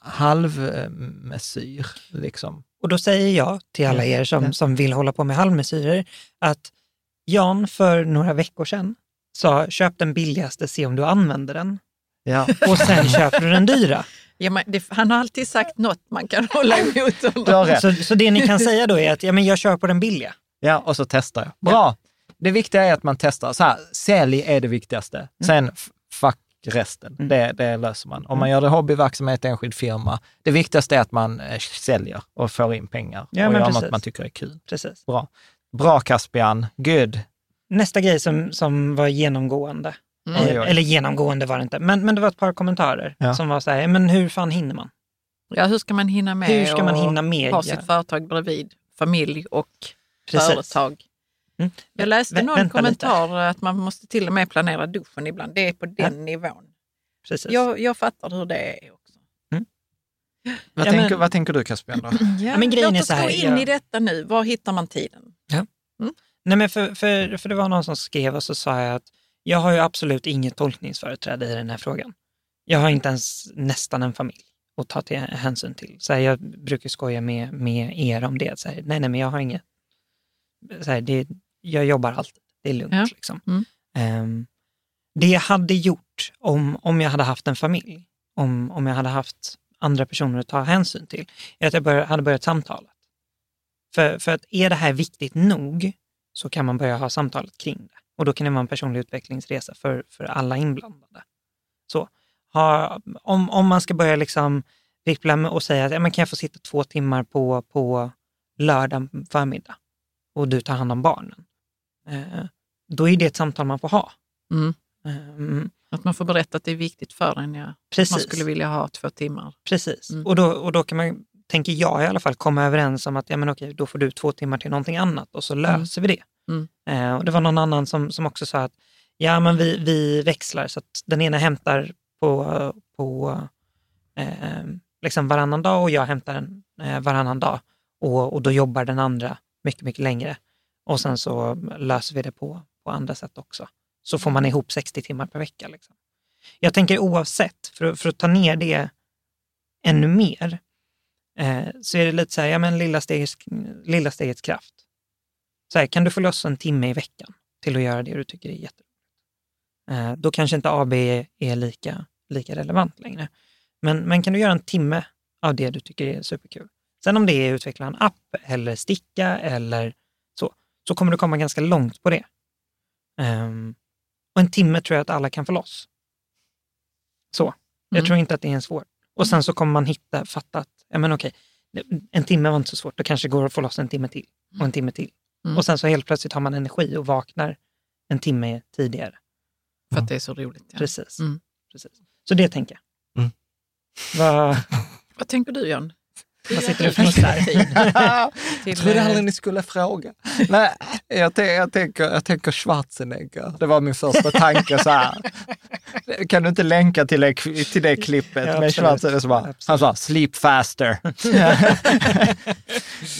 halvmesyr. Liksom. Och då säger jag till alla er som, som vill hålla på med halvmesyrer att Jan för några veckor sedan sa köp den billigaste, se om du använder den. Ja. [laughs] Och sen köper du den dyra. Ja, men det, han har alltid sagt något man kan hålla emot. Så, så det ni kan säga då är att ja, men jag kör på den billiga. Ja, och så testar jag. Bra! Det viktiga är att man testar. Så här, sälj är det viktigaste. Sen f- fuck resten. Mm. Det, det löser man. Om man gör det hobbyverksamhet, enskild firma. Det viktigaste är att man eh, säljer och får in pengar Ja, och men gör precis. något man tycker är kul. Precis. Bra. Bra Caspian, good. Nästa grej som, som var genomgående, Mm. Oj. eller genomgående var det inte, men, men det var ett par kommentarer Ja. som var så här, men hur fan hinner man? Ja, hur ska man hinna med Hur ska man hinna med? ha sitt företag bredvid familj och Precis. företag? Mm. Jag läste någon vänta kommentar att man måste till och med planera duschen ibland. Det är på den nivån. Precis. Jag, jag fattar hur det är också. Vad, Ja, tänker, men- vad tänker du Caspian då? [clears throat] Ja, men grejen låt är oss gå in i detta nu. Var hittar man tiden? Nej, men för, för, för det var någon som skrev och så sa jag att jag har ju absolut inget tolkningsföreträde i den här frågan. jag har inte ens nästan en familj att ta till hänsyn till. Så här, jag brukar skoja med, med er om det. Så här, nej, nej, men jag har inget... Så här, det, jag jobbar alltid, det är lugnt. Ja. Liksom. Mm. Ehm, det jag hade gjort om, om jag hade haft en familj, om, om jag hade haft andra personer att ta hänsyn till, är att jag bör, hade börjat samtalet. För, för att är det här viktigt nog så kan man börja ha samtalet kring det. Och då kan det vara en personlig utvecklingsresa för, för alla inblandade. Så, ha, om, om man ska börja liksom vippla med och säga att ja, men kan jag få sitta två timmar på, på lördag förmiddag och du tar hand om barnen. Eh, då är det ett samtal man får ha. Mm. Eh, Att man får berätta att det är viktigt för en. Ja. precis. Man skulle vilja ha två timmar. Precis. Mm. Och, då, och då kan man, tänker jag i alla fall, komma överens om att ja, men okej, då får du två timmar till någonting annat och så löser vi det. Mm. Eh, och det var någon annan som, som också sa att ja, men vi, vi växlar så att den ena hämtar på, på eh, liksom varannan dag och jag hämtar den eh, varannan dag. Och, och då jobbar den andra mycket, mycket längre. Och sen så löser vi det på, på andra sätt också. Så får man ihop 60 timmar per vecka. Liksom. Jag tänker oavsett, för, att- för att ta ner det ännu mer, eh, så är det lite så här, ja men lilla stegets, lilla stegets kraft. Så här, kan du få loss en timme i veckan till att göra det du tycker är jätteroligt? Eh, då kanske inte AB är, e är lika, lika relevant längre. Men, men kan du göra en timme av det du tycker är superkul? Sen om det är att utveckla en app eller sticka eller så, kommer du komma ganska långt på det. Ehm, och en timme tror jag att alla kan få loss. Så. Jag Mm. tror inte att det är en svår. Och sen så kommer man hitta, fatta att, ja men okej, en timme var inte så svårt, då kanske det går att få loss en timme till och en timme till. Mm. Och sen så helt plötsligt har man energi och vaknar en timme tidigare. För att det är så roligt. Ja. Precis. Mm. Precis. Så det tänker jag. Mm. Vad, Vad tänker du John? Vad sitter du och fnissar? [laughs] Jag trodde eh, aldrig ni skulle fråga. Nej, jag, jag, tänker, jag tänker Schwarzenegger. Det var min första tanke så här. Kan du inte länka till det, till det klippet Ja, med. Schwarzenegger? Så bara, han sa sleep faster. [laughs]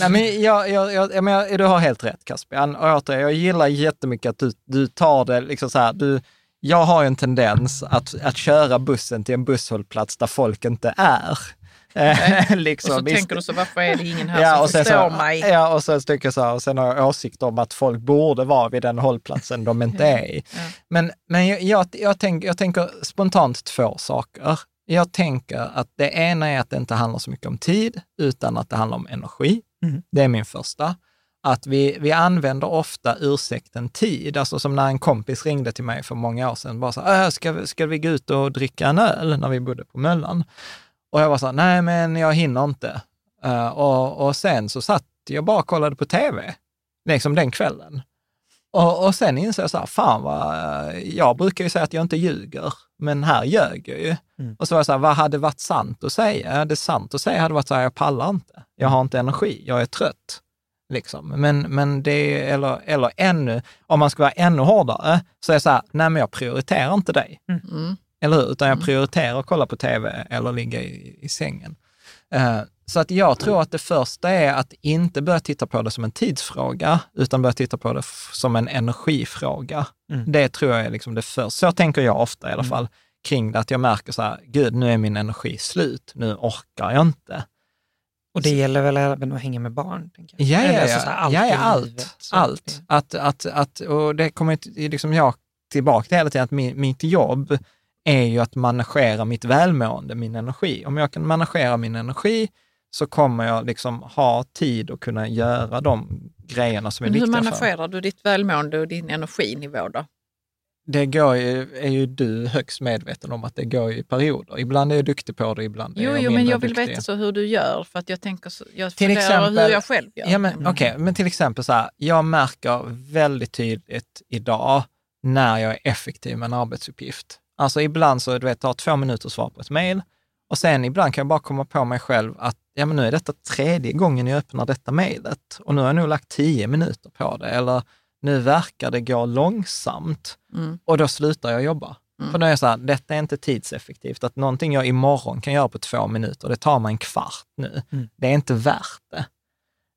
Nej, men jag, jag, jag, menar, du har helt rätt. Och återigen, jag gillar jättemycket att du, du tar det liksom så här. Du, jag har ju en tendens att, att köra bussen till en busshållplats där folk inte är. Eh, [laughs] och liksom, så Visst- tänker du så, varför är det ingen här Ja, som och sen förstår så, mig? Ja, och sen tycker jag så här, och sen har jag åsikt om att folk borde vara vid den hållplatsen de [laughs] inte är i. Ja. Men, men jag, jag, jag, tänk, jag tänker spontant två saker. Jag tänker att det ena är att det inte handlar så mycket om tid, utan att det handlar om energi. Mm. Det är min första. Att vi, vi använder ofta ursäkten tid, alltså som när en kompis ringde till mig för många år sedan, bara så här, "Äh, ska, vi- ska vi gå ut och dricka en öl när vi bodde på Möllan? Och jag var så här, nej men jag hinner inte. Eh, och, och sen så satt jag bara och kollade på tv, liksom den kvällen. Och, och sen insåg jag så här, fan vad, eh, jag brukar ju säga att jag inte ljuger, men här ljög jag ju. Mm. Och så var jag så här, vad hade varit sant att säga? Det sant att säga hade varit så här, jag pallar inte, jag har inte energi, jag är trött. Liksom. Men, men det, eller, eller ännu, om man ska vara ännu hårdare, så är det så här, nej men jag prioriterar inte dig. Mm. Eller hur? Utan jag Mm. prioriterar att kolla på tv eller ligga i, i sängen. Eh, så att jag tror att det första är att inte börja titta på det som en tidsfråga, utan börja titta på det som en energifråga. Mm. Det tror jag är liksom det första. Så tänker jag ofta i alla Mm. fall kring det, att jag märker så här, gud, nu är min energi slut, nu orkar jag inte. Och det gäller väl även att hänga med barn? Tänker jag. Ja, ja, ja. alltså allt ja, ja allt. livet, allt. Att, att, att, och det kommer liksom jag tillbaka till hela tiden, att min, mitt jobb är ju att managera mitt välmående, min energi. Om jag kan managera min energi så kommer jag liksom ha tid att kunna göra de grejerna som är Men hur viktiga för managerar du ditt välmående och din energinivå då? Det går ju, är ju du högst medveten om att det går i perioder. Ibland är jag duktig på det, ibland är Jo, jag jo mindre men jag vill duktig. veta så hur du gör för att jag tänker, så, jag Till exempel- hur jag själv gör. Ja, men Mm. okej, men till exempel så här, jag märker väldigt tydligt idag när jag är effektiv med en arbetsuppgift. Alltså ibland så, du vet, tar två minuter att svara på ett mejl och sen ibland kan jag bara komma på mig själv att ja, men nu är detta tredje gången jag öppnar detta mejlet och nu har jag nog lagt tio minuter på det eller nu verkar det gå långsamt Mm. och då slutar jag jobba. Mm. För då är jag så här, detta är inte tidseffektivt. Att någonting jag imorgon kan göra på två minuter, det tar mig en kvart nu. Mm. Det är inte värt det.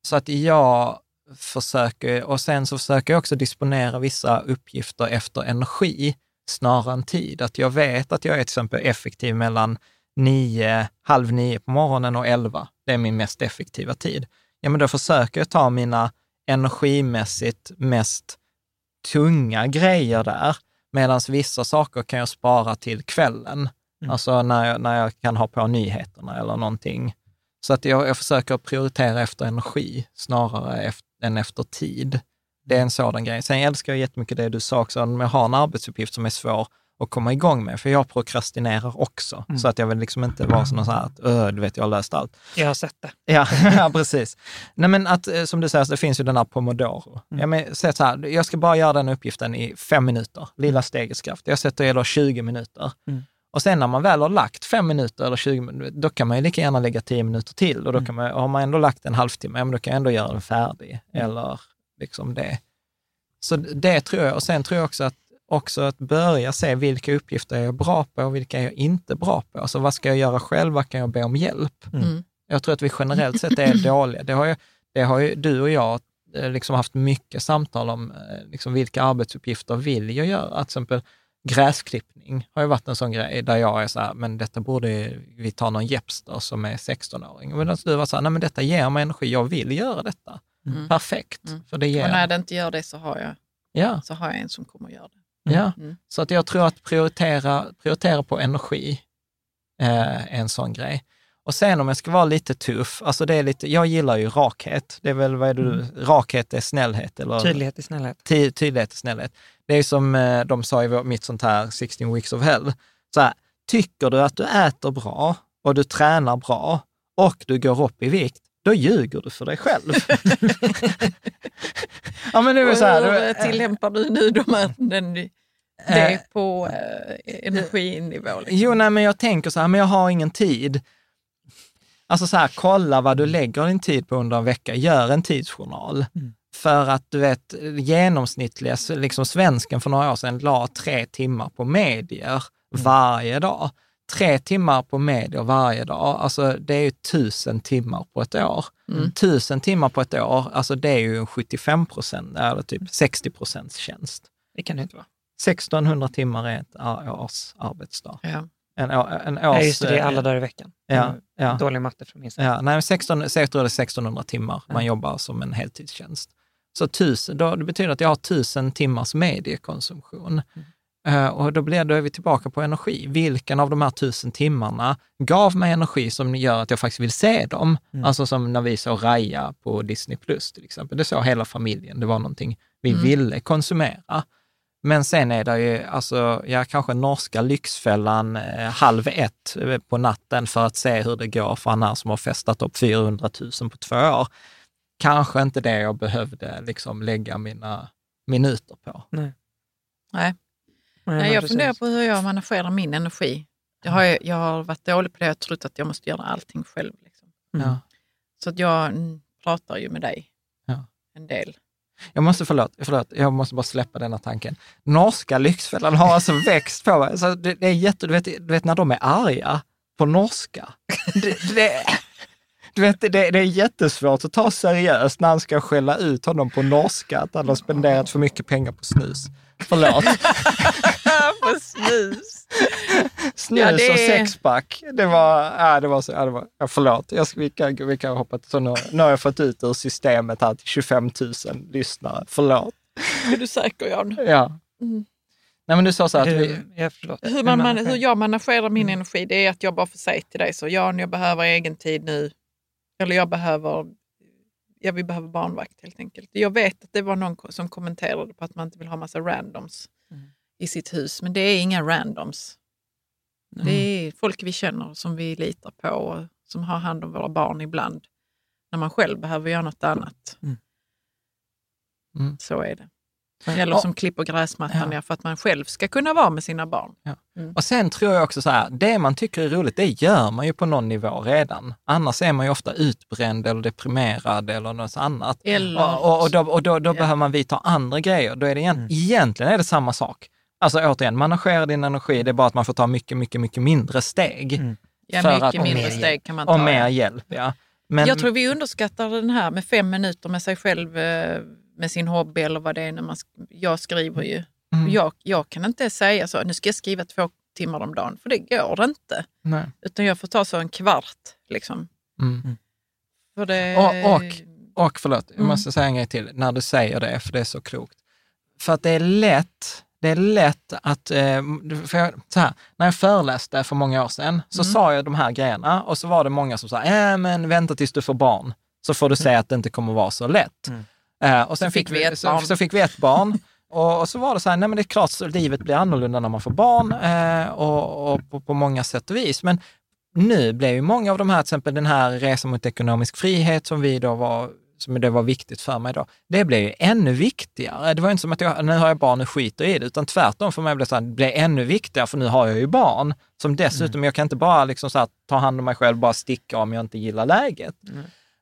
Så att jag försöker, och sen så försöker jag också disponera vissa uppgifter efter energi. Snarare än tid. Att jag vet att jag är till exempel effektiv mellan nio, halv nio på morgonen och elva. Det är min mest effektiva tid. Ja, men då försöker jag ta mina energimässigt mest tunga grejer där, medan vissa saker kan jag spara till kvällen. Mm. Alltså när jag, när jag kan ha på nyheterna eller någonting. Så att jag, jag försöker prioritera efter energi snarare efter, än efter tid. Det är en sådan grej. Sen älskar jag jättemycket det du sa också, om jag har en arbetsuppgift som är svår att komma igång med, för jag prokrastinerar också. Mm. Så att jag vill liksom inte vara sån så här att, du vet, jag har löst allt. Jag har sett det. Ja, [laughs] ja precis. Nej, men att, eh, som du säger, det finns ju den här pomodoro. Mm. Ja, men, så här, jag ska bara göra den uppgiften i fem minuter, lilla stegets kraft. Jag sätter då 20 minuter. Mm. Och sen när man väl har lagt fem minuter eller 20 minuter, då kan man ju lika gärna lägga tio minuter till. Och då mm. kan man, har man ändå lagt en halvtimme, ja, men då kan jag ändå göra den färdig. Mm. Eller liksom det. Så det tror jag. Och sen tror jag också att, också att börja se vilka uppgifter jag är bra på och vilka jag inte är bra på. Alltså vad ska jag göra själv? Vad kan jag be om hjälp? Mm. mm. Jag tror att vi generellt sett är [clears throat] dåliga. Det har ju, det har ju du och jag eh, liksom haft mycket samtal om eh, liksom vilka arbetsuppgifter vill jag göra. Till exempel gräsklippning har ju varit en sån grej där jag är så här, men detta borde vi ta någon Jepster som är 16-åring. Men du var så här, nej men detta ger mig energi, jag vill göra detta. Mm. Perfekt. Mm. För det ger... Och när det inte gör det så har jag, ja. så har jag en som kommer att göra det. Mm. Ja, mm. så att jag tror att prioritera, prioritera på energi eh, är en sån grej. Och sen om jag ska vara lite tuff, alltså det är lite, jag gillar ju rakhet. Det är väl, vad är du, mm. rakhet är snällhet? Eller? Tydlighet är snällhet. Ty, tydlighet är snällhet. Det är som eh, de sa i mitt sånt här 16 weeks of hell. Så här, tycker du att du äter bra och du tränar bra och du går upp i vikt, då ljuger du för dig själv. [laughs] ja, men det är så här, hur tillämpar du nu de här, den, det eh, på eh, energinivå? Liksom? Jo, nej, men jag tänker så här, men jag har ingen tid. Alltså så här, kolla vad du lägger din tid på under en vecka. Gör en tidsjournal. Mm. För att du vet, genomsnittliga liksom svensken för några år sedan la tre timmar på medier mm. varje dag. Tre timmar på medier varje dag, alltså det är ju tusen timmar på ett år. Mm. Tusen timmar på ett år, alltså det är ju en 75 procent, eller typ 60 procents tjänst. Det kan det inte vara. 1600 timmar är ett års arbetsdag. Ja. En, en års, ja, just det, det är alla dagar i veckan. Ja, ja. Dålig matte från min sida. Ja, nej, 16, jag tror det är 1600 timmar ja. man jobbar som en heltidstjänst. Så tusen, då, det betyder att jag har tusen timmars mediekonsumtion. Mm. Uh, och då, blir, då är vi tillbaka på energi. Vilken av de här tusen timmarna gav mig energi som gör att jag faktiskt vill se dem? Mm. Alltså som när vi såg Raja på Disney Plus till exempel. Det såg hela familjen. Det var någonting vi mm. ville konsumera. Men sen är det ju, alltså, ja, kanske norska Lyxfällan eh, halv ett eh, på natten för att se hur det går för han här som har festat upp 400 000 på två år. Kanske inte det jag behövde liksom lägga mina minuter på. Nej. Nej. Nej, jag funderar på hur jag managerar min energi. Jag har, jag har varit dålig på det, har trott att jag måste göra allting själv. Liksom. Mm. Så att jag pratar ju med dig ja. en del. Jag måste, förlåt, förlåt, jag måste bara släppa denna tanken. Norska Lyxfällan har alltså [laughs] växt på mig. Alltså det, det, är jätte, du vet, du vet när de är arga på norska. Det, det, du vet, det, det är jättesvårt att ta seriöst när han ska skälla ut honom på norska, att han har spenderat för mycket pengar på snus. Förlåt. [laughs] på snus. Snus ja, det... och sexpack. Det var, ja, det var så, ja, det var, ja, förlåt, jag ska, vi, kan, vi kan hoppa till, så nu, nu har jag fått ut ur systemet här till 25 000 lyssnare. Förlåt. Är du säker Jan? Ja. Mm. Nej, men du sa så att vi... Ja, hur, man, man, hur jag managerar min mm. energi, det är att jag bara får säga till dig så, Jan, jag behöver egen tid nu. Eller jag behöver, ja, vi behöver barnvakt helt enkelt. Jag vet att det var någon som kommenterade på att man inte vill ha massa randoms. I sitt hus, men det är inga randoms. Mm. Det är folk vi känner som vi litar på och som har hand om våra barn ibland. När man själv behöver göra något annat. Mm. mm. Så är det. Eller som klipper gräsmattan, ja. för att man själv ska kunna vara med sina barn. Ja. Mm. Och sen tror jag också så här, det man tycker är roligt, det gör man ju på någon nivå redan. Annars är man ju ofta utbränd eller deprimerad eller något annat. Eller... Och, och, och då, och då, då ja. behöver man vidta andra grejer. Då är det igen, mm. egentligen är det samma sak. Alltså återigen, managera din energi, det är bara att man får ta mycket, mycket, mycket mindre steg. Mm. Ja, mycket att, mindre steg kan man ta. Och mer hjälp, ja. Men, jag tror vi underskattar den här med fem minuter med sig själv eh, med sin hobby eller vad det är. När man, jag skriver ju Mm. Jag, jag kan inte säga så, nu ska jag skriva två timmar om dagen, för det går inte. Nej. Utan jag får ta så en kvart. Liksom. Mm. För det... Och- och- Och förlåt, jag Mm. måste säga en grej till när du säger det, för det är så klokt. För att det är lätt, det är lätt att, eh, för jag, så här, när jag föreläste för många år sedan så Mm. sa jag de här grejerna och så var det många som sa, äh, men vänta tills du får barn, så får du se att det inte kommer vara så lätt. Mm. Eh, och sen Så fick vi så, barn. så fick vi ett barn. Och, och så var det så här, nej men det är klart så livet blir annorlunda när man får barn eh, och, och på, på många sätt och vis. Men nu blev ju många av de här, till exempel den här resan mot ekonomisk frihet som vi då var som det var viktigt för mig då, det blev ju ännu viktigare. Det var inte som att jag, nu har jag barn och skiter i det, utan tvärtom för mig blev det så här, det blev ännu viktigare för nu har jag ju barn. Som dessutom, jag kan inte bara liksom så här, ta hand om mig själv, bara sticka om jag inte gillar läget.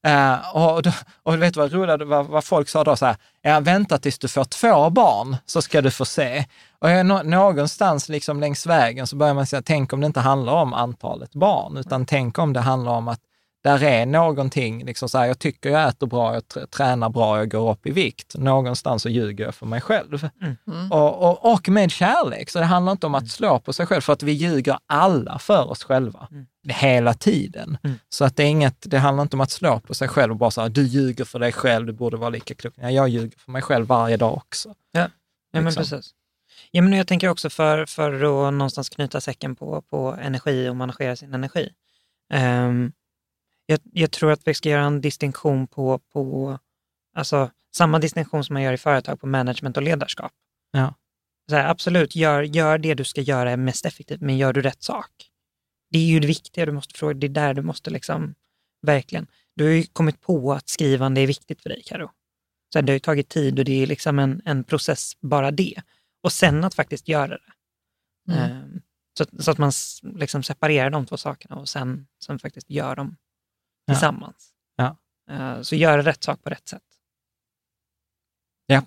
Eh, och, då, och du vet vad roligt, vad, vad folk sa då, så här, ja, vänta tills du får två barn så ska du få se. Och jag, nå- någonstans liksom längs vägen så börjar man säga, tänk om det inte handlar om antalet barn, utan tänk om det handlar om att där är någonting, liksom så här, jag tycker jag äter bra, jag tr- tränar bra, jag går upp i vikt. Någonstans så ljuger jag för mig själv. Mm. Och, och, och med kärlek, så det handlar inte om att slå på sig själv, för att vi ljuger alla för oss själva. Hela tiden. Mm. Så att det, är inget, det handlar inte om att slå på sig själv och bara säga, du ljuger för dig själv, du borde vara lika klok. Nej, jag ljuger för mig själv varje dag också. Ja, men Liksom. precis. Ja, men jag tänker också för, för att någonstans knyta säcken på, på energi och managera sin energi. Ehm, jag, jag tror att vi ska göra en distinktion på, på alltså, samma distinktion som man gör i företag på management och ledarskap. Ja. Så här, absolut, gör, gör det du ska göra mest effektivt, men gör du rätt sak? Det är ju det viktiga du måste fråga, det är där du måste liksom, verkligen. Du har ju kommit på att skrivande är viktigt för dig, Karo. Så här, det har ju tagit tid och det är liksom en, en process, bara det. Och sen att faktiskt göra det. Mm. Ehm, så, så att man liksom separerar de två sakerna och sen, sen faktiskt gör dem. Tillsammans. Ja. Eh, så göra rätt sak på rätt sätt. [laughs]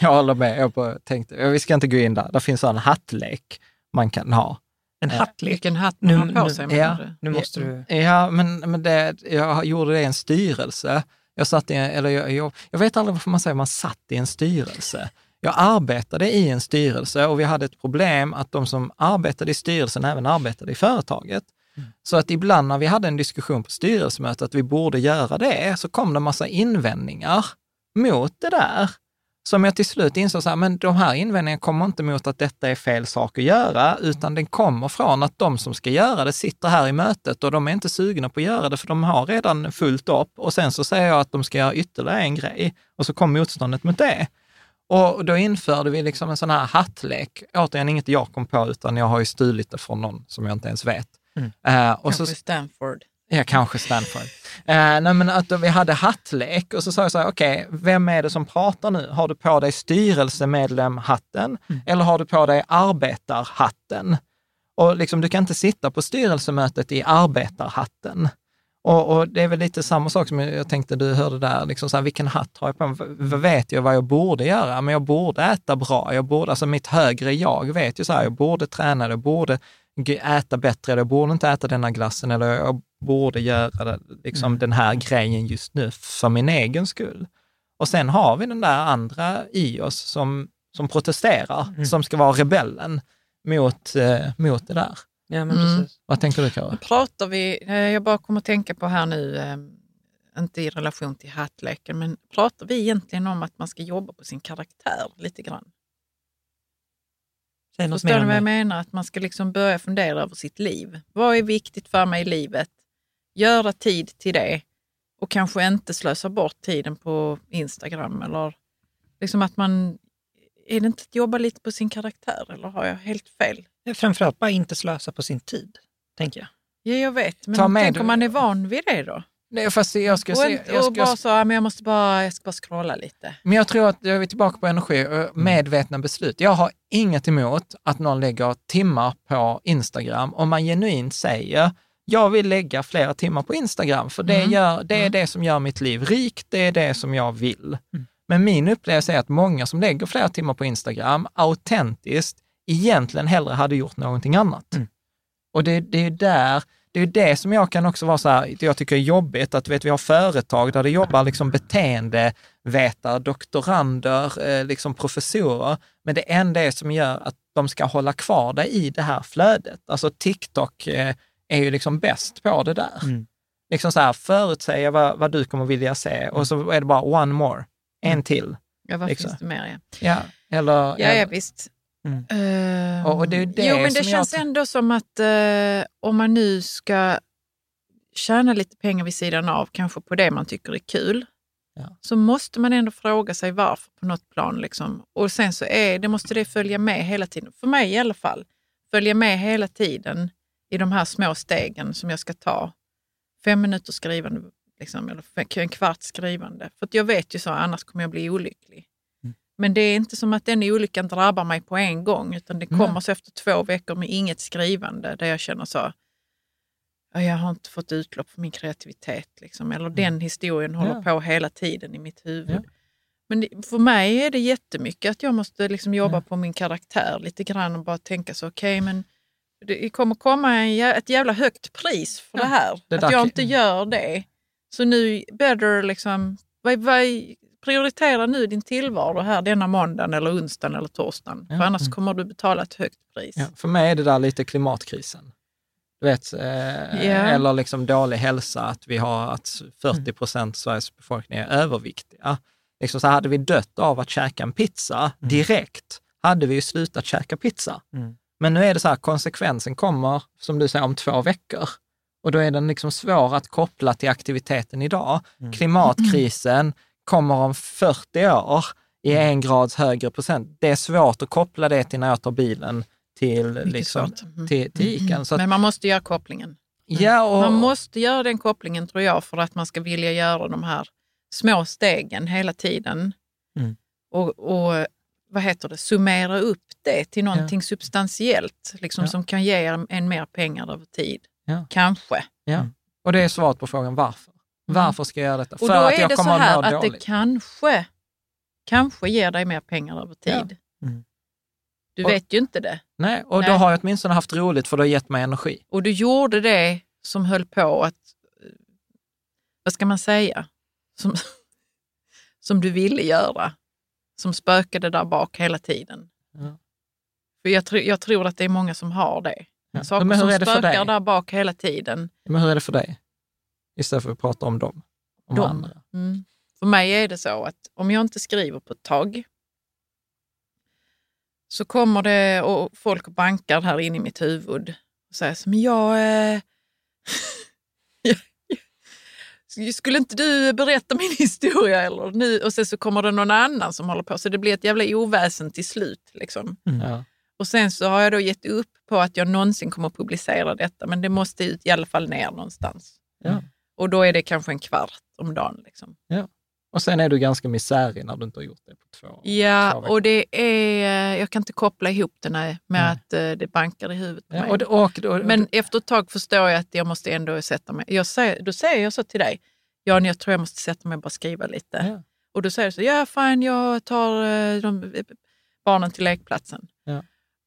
Jag håller med. Jag bara tänkte, ja, vi ska inte gå in där. Det finns en hattlek man kan ha. En Ja. hattlek. Vilken hatt Nu- man har på nu- sig. ja. menar du? Nu måste du... Ja, men, men det, jag gjorde det i en styrelse. Jag, satt i, en- eller jag, jag, jag vet aldrig varför man säger man satt i en styrelse. Jag arbetade i en styrelse och vi hade ett problem att de som arbetade i styrelsen även arbetade i företaget. Så att ibland när vi hade en diskussion på styrelsemötet att vi borde göra det, så kom det en massa invändningar mot det där. Som jag till slut insåg, så här, men de här invändningarna kommer inte mot att detta är fel sak att göra, utan den kommer från att de som ska göra det sitter här i mötet och de är inte sugna på att göra det, för de har redan fullt upp. Och sen så säger jag att de ska göra ytterligare en grej och så kom motståndet mot det. Och då införde vi liksom en sån här hattlek. Återigen, inget jag kom på, utan jag har ju stulit det från någon som jag inte ens vet. Mm. Eh, och så, Kanske Stanford. Ja, kanske Stanford. Eh, nej, men att vi hade hattlek och så sa jag så här, okej, vem är det som pratar nu? Har du på dig styrelsemedlem-hatten eller har du på dig arbetarhatten? Och liksom, du kan inte sitta på styrelsemötet i arbetarhatten. Och, och det är väl lite samma sak som jag tänkte du hörde där, liksom så här, vilken hatt har jag på mig? V- vet jag vad jag borde göra? Men jag borde äta bra, jag borde, alltså mitt högre jag vet ju så här, jag borde träna, jag borde äta bättre, eller jag borde inte äta denna glassen, eller jag borde göra liksom, den här grejen just nu för min egen skull. Och sen har vi den där andra i oss som, som protesterar, som ska vara rebellen mot, eh, mot det där. Ja, men Mm. precis. Vad tänker du Kara? Pratar vi, eh, jag bara kommer att tänka på här nu, eh, inte i relation till hattleken, men pratar vi egentligen om att man ska jobba på sin karaktär lite grann? Säg något Förstår mer om vad jag menar? Att man ska liksom börja fundera över sitt liv. Vad är viktigt för mig i livet? Göra tid till det och kanske inte slösa bort tiden på Instagram. Eller liksom att man, är det inte att jobba lite på sin karaktär eller har jag helt fel? Framförallt bara inte slösa på sin tid, tänker jag. Ja, jag vet, men tänk du- om man är van vid det då? Nej, fast jag ska Och, se, jag och ska, bara så, men jag måste bara, jag ska bara scrolla lite. Men jag tror att jag är tillbaka på energi och medvetna beslut. Jag har inget emot att någon lägger timmar på Instagram om man genuint säger jag vill lägga flera timmar på Instagram, för det, Mm. gör, det är Mm. det som gör mitt liv rikt, det är det som jag vill. Mm. Men min upplevelse är att många som lägger flera timmar på Instagram autentiskt egentligen hellre hade gjort någonting annat. Mm. Och det, det är där, det är det som jag kan också vara så här, jag tycker är jobbigt, att vet, vi har företag där det jobbar liksom beteendevetare, doktorander, eh, liksom professorer, men det är det som gör att de ska hålla kvar dig i det här flödet. Alltså TikTok eh, är ju liksom bäst på det där. Mm. Liksom så här, förutsäga vad, vad du kommer vilja se och så är det bara one more, en till. Ja, vad Liksom. finns det mer? Ja, Ja, eller, ja, ja eller- visst. Mm. Ehm, Och- det är det jo, men det jag känns tror- ändå som att eh, om man nu ska tjäna lite pengar vid sidan av, kanske på det man tycker är kul, Ja. så måste man ändå fråga sig varför på något plan. Liksom. Och sen så är, det måste det följa med hela tiden, för mig i alla fall, följa med hela tiden i de här små stegen som jag ska ta. Fem minuter skrivande, liksom, eller en kvart skrivande. För jag vet ju så, annars kommer jag bli olycklig. Mm. Men det är inte som att den olyckan drabbar mig på en gång, utan det kommer så efter två veckor med inget skrivande där jag känner så, "Ja, jag har inte fått utlopp för min kreativitet. Liksom. Eller den historien håller Mm. Ja. på hela tiden i mitt huvud. Ja. Men det, för mig är det jättemycket att jag måste liksom jobba Ja. på min karaktär lite grann och bara tänka så, okej men det kommer komma en, ett jävla högt pris för det här. det att jag inte gör det. Så nu, better liksom, vad, vad, prioritera nu din tillvaro här denna måndagen eller onsdagen eller torsdagen. Ja. För annars Mm. kommer du betala ett högt pris. Ja, för mig är det där lite klimatkrisen. Du vet, eh, eller liksom dålig hälsa, att vi har att 40 procent av Sveriges befolkning är överviktiga. Liksom så hade vi dött av att käka en pizza direkt, hade vi ju slutat käka pizza. Mm. Men nu är det så här, konsekvensen kommer, som du säger, om två veckor. Och då är den liksom svår att koppla till aktiviteten idag. Mm. Klimatkrisen kommer om 40 år i Mm. en grads högre procent. Det är svårt att koppla det till när jag tar bilen till, Mycket liksom. Mm. till, till Ican. Så att, Men man måste göra kopplingen. ja, och, Man måste göra den kopplingen tror jag för att man ska vilja göra de här små stegen hela tiden. Mm. Och, och vad heter det, summera upp det till någonting substantiellt liksom, Ja. som kan ge en, mer pengar över tid. Ja. Kanske. ja. och det är svaret på frågan varför. Varför ska jag göra detta? Och För då att är jag det så kommer att här må att det kanske, kanske ger dig mer pengar över Ja. tid. Mm. Du Och- vet ju inte det. Nej, och då Nej. har jag åtminstone haft roligt för det har gett mig energi. Och du gjorde det som höll på att, eh, vad ska man säga, som, [laughs] som du ville göra. Som spökade där bak hela tiden. Ja. För jag, tr- jag tror att det är många som har det. Ja. Saker som spökar där bak hela tiden. Men hur är det för dig? Istället för att prata om dem. Om Dem. andra. Mm. För mig är det så att om jag inte skriver på ett tag så kommer det och folk och bankar här inne i mitt huvud och säger så, men jag... Eh, [laughs] skulle inte du berätta min historia? Eller? Nu, och sen så kommer det någon annan som håller på, så det blir ett jävla oväsen till slut. Liksom. Ja. Och sen så har jag då gett upp på att jag någonsin kommer publicera detta, men det måste ut i alla fall ner någonstans. Ja. Och då är det kanske en kvart om dagen. Liksom. Och sen är du ganska misärig när du inte har gjort det på två två Ja, veckor. och det är, eh, jag kan inte koppla ihop det med Nej. att eh, det bankar i huvudet Ja, och, det- och, och, Men efter ett tag förstår jag att jag måste ändå sätta mig. Jag säger, då säger jag så till dig, Jan, jag tror jag måste sätta mig och bara skriva lite. Ja. Och då säger du så, ja fine, jag tar eh, de, barnen till lekplatsen. Ja.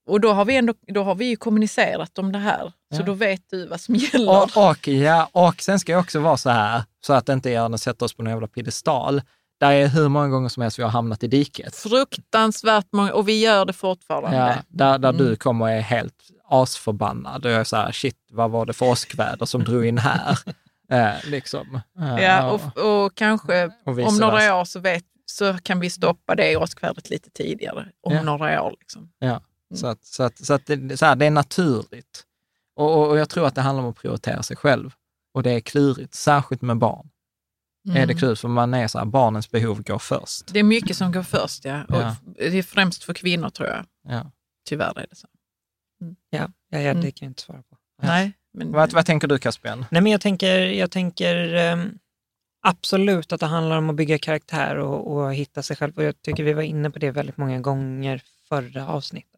Och då har, vi ändå, då har vi ju kommunicerat om det här, så Ja. då vet du vad som [laughs] gäller. Och, och, ja, och sen ska jag också vara så här, så att inte Jan sätter oss på någon jävla piedestal. Där är hur många gånger som helst vi har hamnat i diket. Fruktansvärt många, och vi gör det fortfarande. Ja, där där Mm. du kommer är helt asförbannad och jag är så här, shit, vad var det för åskväder som drog in här? [laughs] eh, liksom. Eh, Ja, och, och kanske och om några år så, vet, så kan vi stoppa det åskvädret lite tidigare. Om Ja. några år. Liksom. Så, att, så, att, så att det, så här, det är naturligt. Och, och, och jag tror att det handlar om att prioritera sig själv. Och det är klurigt, särskilt med barn. Är det Mm. klurigt, för man är så här, barnens behov går först. Det är mycket som går först, ja. Och Ja. Det är främst för kvinnor tror jag. Ja. Tyvärr är det så. Ja, ja, ja Mm. det kan jag inte svara på. Nej, men, Vad, vad tänker du Caspian? Nej, men jag tänker, jag tänker ehm, absolut att det handlar om att bygga karaktär och, och hitta sig själv. Och jag tycker vi var inne på det väldigt många gånger förra avsnittet.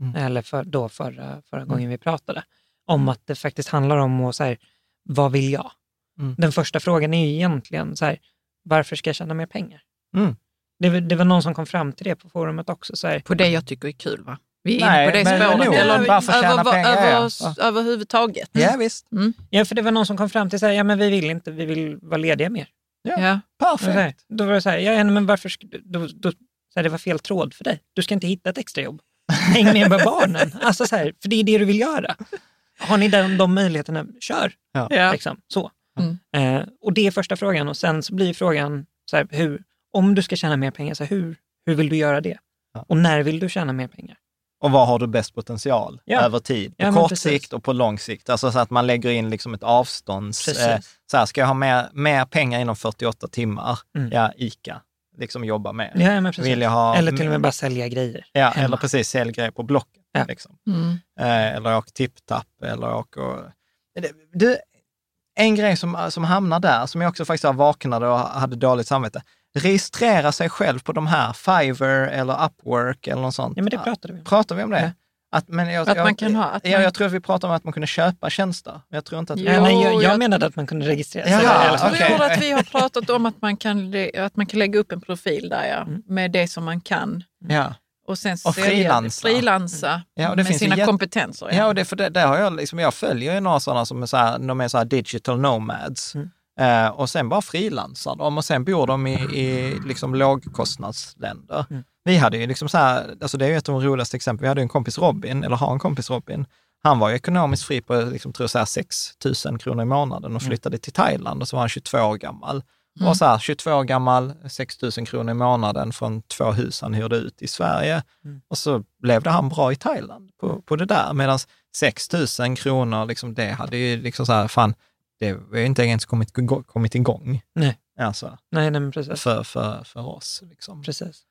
Mm. Eller för, då förra, förra gången vi pratade. Om att det faktiskt handlar om att, så här, vad vill jag? Mm. Den första frågan är ju egentligen så här, varför ska jag tjäna mer pengar? Mm. Det, var- det var någon som kom fram till det på forumet också. Så här, på det jag tycker är kul va? Vi är Nej, inne på det men spåret. nog. Eller Varför tjäna över, pengar, ja. över, Ja. överhuvudtaget. Ja, visst. Ja, för det var någon som kom fram till så här, ja men vi vill inte, vi vill vara lediga mer. Ja. Här, Perfekt. Då var det så här, ja men varför, då, då, så här, det var fel tråd för dig. Du ska inte hitta ett extrajobb. [laughs] Häng med med barnen. Alltså så här, för det är det du vill göra. Har ni den, de möjligheterna, kör. Ja. Liksom, så. Mm. Eh, och det är första frågan och sen så blir frågan, så här, hur, om du ska tjäna mer pengar, så här, hur, hur vill du göra det? Ja. Och när vill du tjäna mer pengar? Och var har du bäst potential Ja. över tid? På Ja, kort precis. sikt och på lång sikt. Alltså så att man lägger in liksom ett avstånds... Eh, så här, ska jag ha mer, mer pengar inom 48 timmar? Mm. Ja, ICA. Liksom jobba med. Ja, men precis. Vill jag ha... Eller till och med bara sälja grejer. Ja, hemma. eller precis säljgrejer på Blocket. Ja. Liksom. Mm. Eh, eller åka tipptapp eller Du, en grej som, som hamnar där, som jag också faktiskt vaknade och hade dåligt samvete. Registrera sig själv på de här Fiverr eller Upwork eller något sånt. Ja, men det pratade vi om. Pratar vi om det? Ja. Att, men jag, Att jag, man kan ha- att ja, man- jag tror att vi pratade om att man kunde köpa tjänster. Men jag tror inte att... Jo, Ja, nej, jag, jag jag- menade att man kunde registrera sig. Alla Jag tror att vi har pratat om att man kan, att man kan lägga upp en profil där ja, Mm. med det som man kan. Ja. Och sen Och frilansa. frilansa Ja, och det med sina jätte- kompetenser. Ja, och det, för det, där har jag, liksom, jag följer ju några sådana som är, så här, de är så här digital nomads. Mm. Eh, och sen bara frilansar de och sen bor de i, i liksom lågkostnadsländer. Mm. Vi hade ju liksom så här, alltså det är ju ett av de roligaste exemplen, vi hade en kompis Robin, eller har en kompis Robin. Han var ju ekonomiskt fri på, liksom, tror jag, så här 6 000 kronor i månaden och flyttade till Thailand och så var han 22 år gammal. Mm. Och så här, 22 år gammal, 6 000 kronor i månaden från två hus han hyrde ut i Sverige. Mm. Och så levde han bra i Thailand på, på det där. Medan 6 000 kronor, liksom, det hade ju liksom så här, fan, det har ju inte ens kommit, kommit igång. Nej. Alltså, Nej, nej, precis. för, för, för oss. Liksom. precis.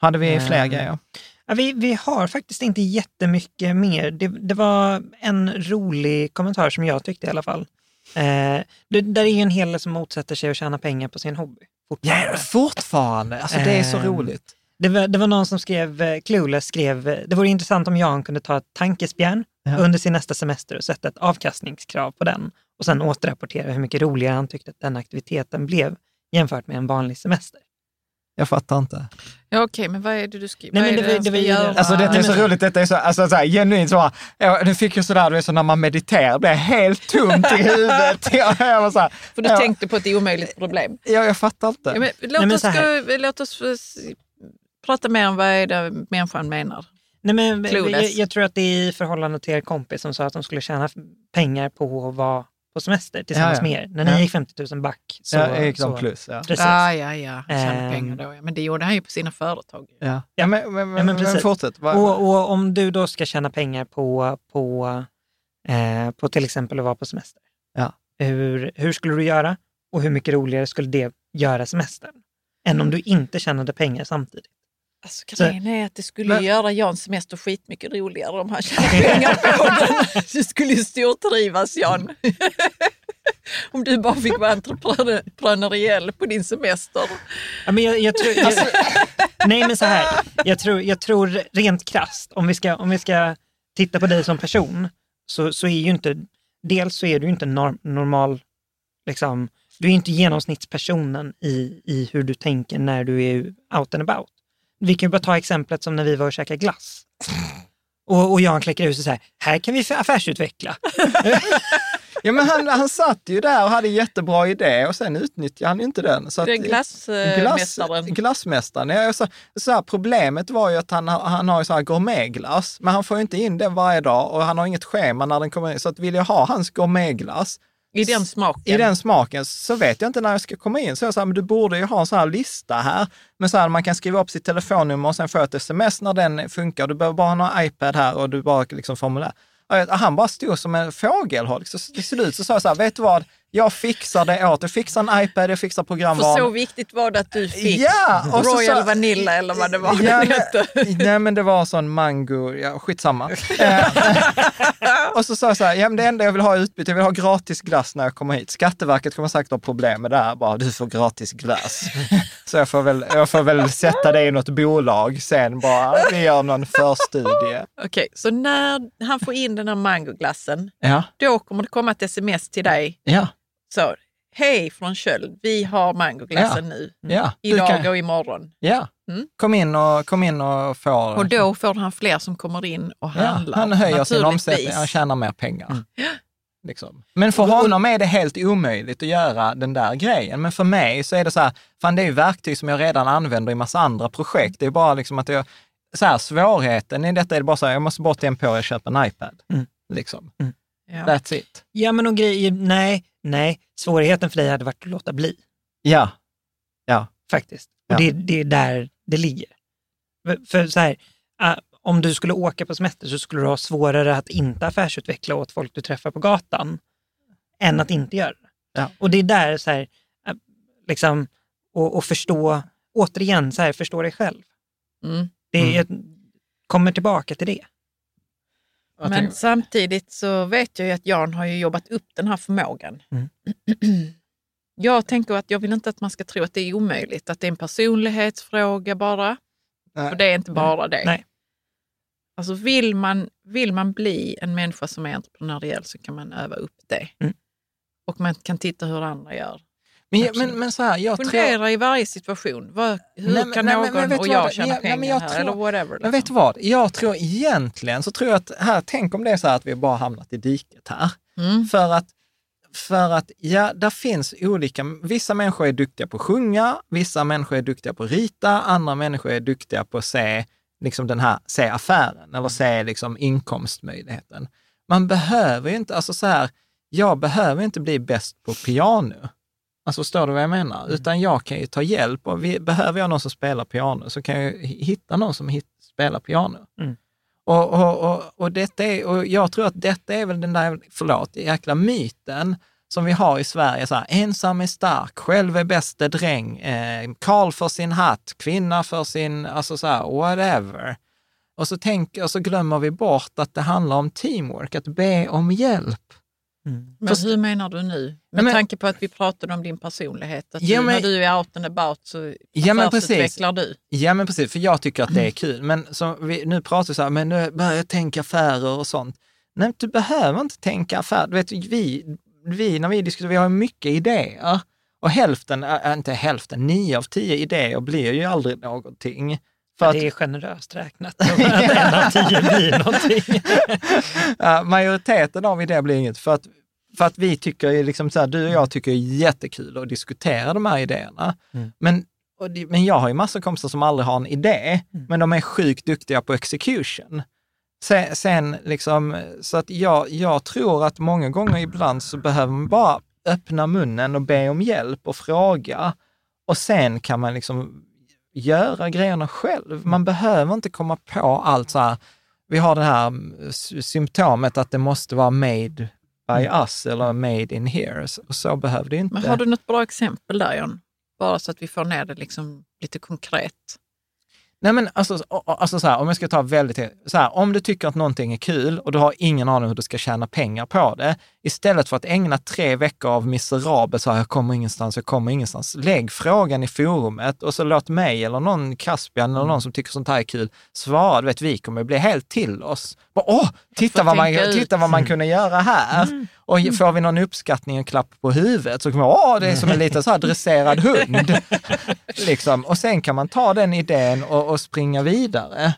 Hade vi fler Ehm, grejer? Ja, vi, vi har faktiskt inte jättemycket mer. Det, det var en rolig kommentar som jag tyckte i alla fall. Eh, det, där är ju en hel del som motsätter sig att tjäna pengar på sin hobby. fortfarande. Ja, fortfarande! Alltså det är så Ehm, roligt. Det var, det var någon som skrev, eh, Clueless skrev, eh, det vore intressant om Jan kunde ta ett tankespjärn Ja. under sin nästa semester och sätta ett avkastningskrav på den och sen återrapportera hur mycket roligare han tyckte att den aktiviteten blev jämfört med en vanlig semester. Jag fattar inte. Ja, Okej, men vad är det du skriver? Nej, Vad men är det det det ska ju- göra? Alltså detta är Nej, så roligt, detta är så, alltså, så här, genuint så, ja, nu fick jag sådär, du vet, så när man mediterar, blir helt tomt i huvudet. [laughs] jag, jag, var så här, För du ja, tänkte på ett omöjligt problem. ja, jag fattar inte. Ja, men, låt, men oss här. gå, låt oss prata mer om vad är det människan menar. Nej, men jag, jag tror att det är i förhållande till er kompis som sa att de skulle tjäna pengar på att vara på semester tillsammans Ja, ja. med er. När ni Ja. gick 50 000 back. Så, ja, de så, plus, ja. Precis. Ja, ja, ja. Tjäna Ehm. pengar då. Ja. Men det gjorde han ju på sina företag. Ja, ja men, men, men, Ja, men fortsätt. Vad- Och, och om du då ska tjäna pengar på, på, eh, på till exempel att vara på semester. Ja. Hur, hur skulle du göra och hur mycket roligare skulle det göra semestern? Än om du inte tjänade pengar samtidigt. Alltså, grejen är att det skulle Men- göra Jans semester skitmycket roligare om han tjänade pengar på den. [laughs] Du skulle ju stortrivas Jan. [laughs] om du bara fick vara entreprenöriell på din semester. Ja, men jag, jag tror, jag, Alltså- [laughs] nej men så här, jag tror, jag tror rent krasst, om vi ska, om vi ska titta på dig som person, så, så är ju inte, dels så är du inte norm, normal, liksom, du är inte genomsnittspersonen i, i hur du tänker när du är out and about. Vi kan ju bara ta exemplet som när vi var och käkade glass. Och, och Jan kläcker ut sig så här, här kan vi affärsutveckla. [laughs] Ja, men han, han satt ju där och hade jättebra idé och sen utnyttjade han ju inte den. Så Det är att- glassmästaren. glassmästaren. Ja, så, så här, problemet var ju att han, har- han har ju så här gourmetglass, men han får ju inte in den varje dag och han har inget schema när den kommer in. Så att vill jag ha hans gourmetglass I den smaken. i den smaken så vet jag inte när jag ska komma in. Så jag sa, men du borde ju ha en sån här lista här. Men så här, man kan skriva upp sitt telefonnummer och sen få ett sms när den funkar. Du behöver bara ha en iPad här och du bara liksom formulär. Han bara stod som en fågelholk. Så till slut så sa jag så här, vet du vad? Jag fixar det åt dig. Jag fixar en iPad, jag fixar För programvaran. så viktigt var det att du fick Ja, och så Royal sa- Vanilla eller vad det var Ja, hette. nej, men det var sån mango, ja skitsamma. Eh, och så sa jag så här, ja, men det enda jag vill ha är utbyte, jag vill ha gratis glass när jag kommer hit. Skatteverket kommer säkert ha problem med det här, bara du får gratis glass. [laughs] så jag får, väl, jag får väl sätta det i något bolag sen bara, vi gör någon förstudie. Okej, så när han får in den här mangoglassen, Ja, då kommer det komma ett sms till dig. ja, Så, hej från Köld, vi har mangoglassen nu. ja. Du Idag kan, och imorgon. ja. Mm. Kom in och, kom in och få... Och då får han fler som kommer in och ja, handlar. han höjer sin omsättning, han tjänar mer pengar. Mm. Liksom. Men för honom är det helt omöjligt att göra den där grejen. Men för mig så är det så här, fan det är ju verktyg som jag redan använder i massa andra projekt. Det är bara liksom att jag, så här, svårigheten i detta är det bara så här, jag måste bort en på och köpa en iPad. Mm. Liksom. Ja. That's it. Ja, men och grejer, nej, nej. Svårigheten för dig hade varit att låta bli, Ja, faktiskt. Ja. Och det, det är där det ligger. För, så här, äh, om du skulle åka på semester så skulle du ha svårare att inte affärsutveckla åt folk du träffar på gatan än att inte göra det. Ja. Och det är där, så här, äh, liksom, och, och förstå, återigen, så här, förstå dig själv. Mm. Det är, jag kommer tillbaka till det. Jag Men tänker- samtidigt så vet jag ju att Jan har jobbat upp den här förmågan. Mm. [clears throat] Jag tänker att jag vill inte att man ska tro att det är omöjligt, att det är en personlighetsfråga bara. Nej. För det är inte bara det. Nej. Alltså vill man, vill man bli en människa som är entreprenöriell så kan man öva upp det. Mm. Och man kan titta hur andra gör. Men, men, men så här, jag tror... Fundera i varje situation. Vad, hur Nej, men- kan nej, men- någon men vet och vad? jag tjäna Nej, pengar men jag här? tror- eller whatever. Men liksom. vet du vad? Jag tror egentligen så tror jag att här, tänk om det är så här att vi bara hamnat i diket här. Mm. För att, för att ja, där finns olika, vissa människor är duktiga på att sjunga, vissa människor är duktiga på att rita, andra människor är duktiga på att se, liksom den här, se affären eller se liksom inkomstmöjligheten. Man behöver ju inte, alltså så här, jag behöver inte bli bäst på piano. Alltså förstår du vad jag menar? Utan jag kan ju ta hjälp och vi, behöver jag någon som spelar piano så kan jag hitta någon som hit, spelar piano. Mm. Och, och, och, och, detta är, och jag tror att detta är väl den där, förlåt, jäkla myten som vi har i Sverige. Så här, ensam är stark, själv är bäste dräng, eh, Karl för sin hatt, kvinna för sin, alltså så här, whatever. Och så, tänk, och så glömmer vi bort att det handlar om teamwork, att be om hjälp. Mm. Men Fast- hur menar du nu? Med men- tanke på att vi pratade om din personlighet. Att Ja, men- när du är out and about så Ja, men precis. du. Ja, men precis, för jag tycker att det är kul. Men vi, nu pratar vi så här, men nu börjar jag tänka affärer och sånt. Nej, du behöver inte tänka affärer. Du vet, vi, vi, när vi diskuterar, vi har mycket idéer. Och hälften, inte hälften, nio av tio idéer blir ju aldrig någonting. För att, Det är generöst räknat. Att en av tio blir någonting. Ja, majoriteten av idéer blir inget. För att, för att vi tycker, liksom så här, du och jag tycker det är jättekul att diskutera de här idéerna. Mm. Men, det, men jag har ju massor av kompisar som aldrig har en idé, Mm. men de är sjukt duktiga på execution. Sen, sen liksom, så att jag, jag tror att många gånger ibland så behöver man bara öppna munnen och be om hjälp och fråga. Och sen kan man liksom göra grejerna själv. Man behöver inte komma på allt så här. Vi har det här s- symptomet att det måste vara made by us eller made in here. Så, så behöver det inte. Men har du något bra exempel där John? Bara så att vi får ner det liksom lite konkret. Nej men alltså, alltså så här, om jag ska ta väldigt, så här, om du tycker att någonting är kul och du har ingen aning hur du ska tjäna pengar på det, istället för att ägna tre veckor av miserabelt, så här, jag kommer ingenstans, jag kommer ingenstans, lägg frågan i forumet och så låt mig eller någon Caspian eller någon som tycker sånt här är kul svara. Du vet, vi kommer bli helt till oss. Bara, Åh, titta vad, man, ut. titta vad man kunde göra här. Och får vi någon uppskattning och klapp på huvudet så kommer man, åh, det är som en liten så här dresserad hund. [laughs] liksom. Och sen kan man ta den idén och, och springa vidare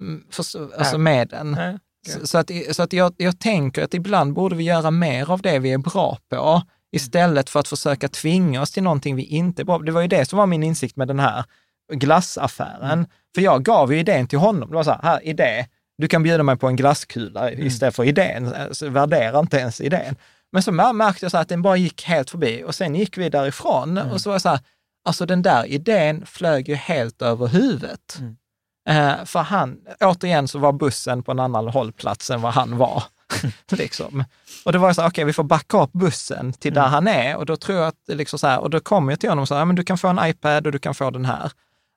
mm, för, alltså med den. Så, så att, så att jag, jag tänker att ibland borde vi göra mer av det vi är bra på, istället för att försöka tvinga oss till någonting vi inte är bra på. Det var ju det som var min insikt med den här glassaffären. För jag gav ju idén till honom. Det var så här, här idé, du kan bjuda mig på en glasskula istället för idén. Så värdera inte ens idén. Men så mär- märkte jag så att den bara gick helt förbi och sen gick vi därifrån och så var jag så här, alltså den där idén flög ju helt över huvudet. Mm. Eh, för han, återigen så var bussen på en annan hållplats än vad han var. [laughs] liksom. Och det var så här, okej vi får backa upp bussen till där han är och då tror jag att, liksom så här, och då kommer jag till honom och säger, ja, men du kan få en iPad och du kan få den här.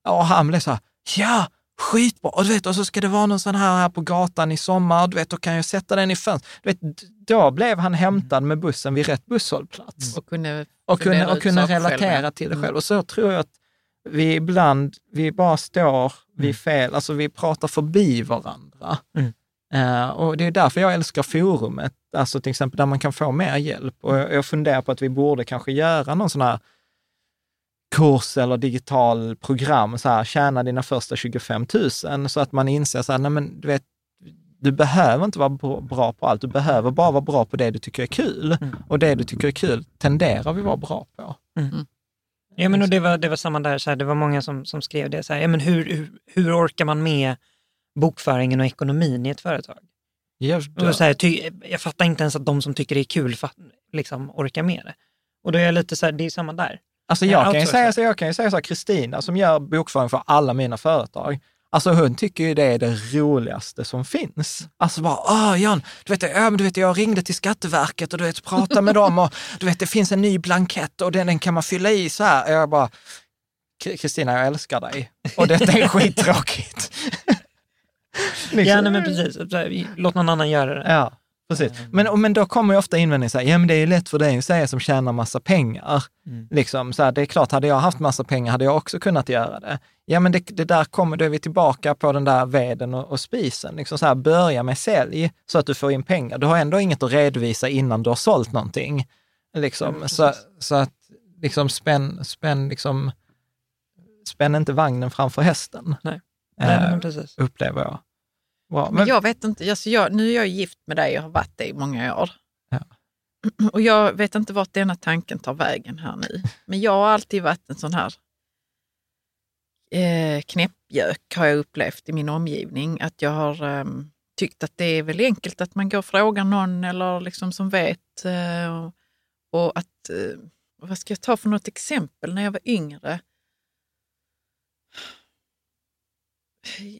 Och han blev så här, ja, skitbra. Och du vet, och så ska det vara någon sån här här på gatan i sommar, du vet, då kan jag sätta den i fönstret. Du vet, d- då blev han hämtad med bussen vid rätt busshållplats Och kunde, och kunde, och kunde relatera själv. till det Mm. själv. Och så tror jag att vi ibland, vi bara står Mm. vid fel, alltså vi pratar förbi varandra. Mm. Eh, och det är därför jag älskar forumet, alltså till exempel där man kan få mer hjälp. Och jag, jag funderar på att vi borde kanske göra någon sån här kurs eller digital program, så här, tjäna dina första 25 000, så att man inser så här, nej men du vet, du behöver inte vara bra på allt, du behöver bara vara bra på det du tycker är kul. Mm. Och det du tycker är kul tenderar vi vara bra på. Ja, men och det, var, det var samma där, så här, det var många som, som skrev det. Så här, ja, men hur, hur, hur orkar man med bokföringen och ekonomin i ett företag? Ja, Och så här, ty, jag fattar inte ens att de som tycker det är kul fatt, liksom, orkar med det. Och då är jag lite så här, det är samma där. Alltså Ja, jag kan, ju säga, så jag kan ju säga så här, Kristina som gör bokföring för alla mina företag, alltså hon tycker ju det är det roligaste som finns. Alltså bara, åh Jan, du vet, ja, men du vet, jag ringde till Skatteverket och du vet, pratade med dem och [laughs] du vet, det finns en ny blankett och den, den kan man fylla i så här. Och jag bara, Kristina, jag älskar dig och detta är [laughs] skittråkigt. Liksom. Ja, nej, men [laughs] precis. Låt någon annan göra det. Ja, precis. Men, men då kommer ju ofta invändningen så här, ja men det är ju lätt för dig att säga som tjänar massa pengar. Mm. Liksom, så här, det är klart, hade jag haft massa pengar hade jag också kunnat göra det. Ja men det, det där kommer, då är vi tillbaka på den där veden och, och spisen. Liksom så här, börja med sälj så att du får in pengar. Du har ändå inget att redovisa innan du har sålt någonting. Liksom. Mm, så, så att liksom spänn, spänn, liksom, spänn inte vagnen framför hästen. Nej. Eh, Nej, men precis. upplever jag. Bra. Men jag vet inte, alltså jag, nu är jag gift med dig och har varit det i många år. Ja. [clears throat] Och jag vet inte vart denna tanken tar vägen här nu. Men jag har alltid varit en sån här eh, knäppjök har jag upplevt i min omgivning. Att jag har ehm, tyckt att det är väl enkelt att man går och frågar någon eller liksom som vet. Eh, och, och att, eh, vad ska jag ta för något exempel när jag var yngre?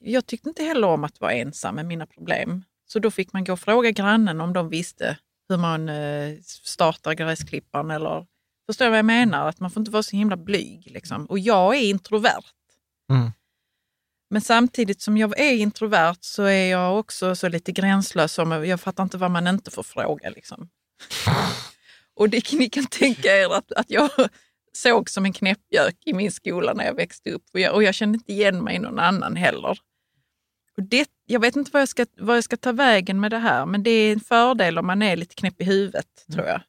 Jag tyckte inte heller om att vara ensam med mina problem. Så då fick man gå och fråga grannen om de visste hur man eh, startar gräsklipparen. Eller, förstår du vad jag menar? Att man får inte vara så himla blyg. Liksom. Och jag är introvert. Mm. Men samtidigt som jag är introvert så är jag också så lite gränslös. Om, jag fattar inte vad man inte får fråga. Liksom. [laughs] Och det, ni kan tänka er att, att jag såg som en knäppjök i min skola när jag växte upp. Och jag, och jag kände inte igen mig i någon annan heller. Och det, jag vet inte vad jag, ska, vad jag ska ta vägen med det här, men det är en fördel om man är lite knäpp i huvudet, tror jag.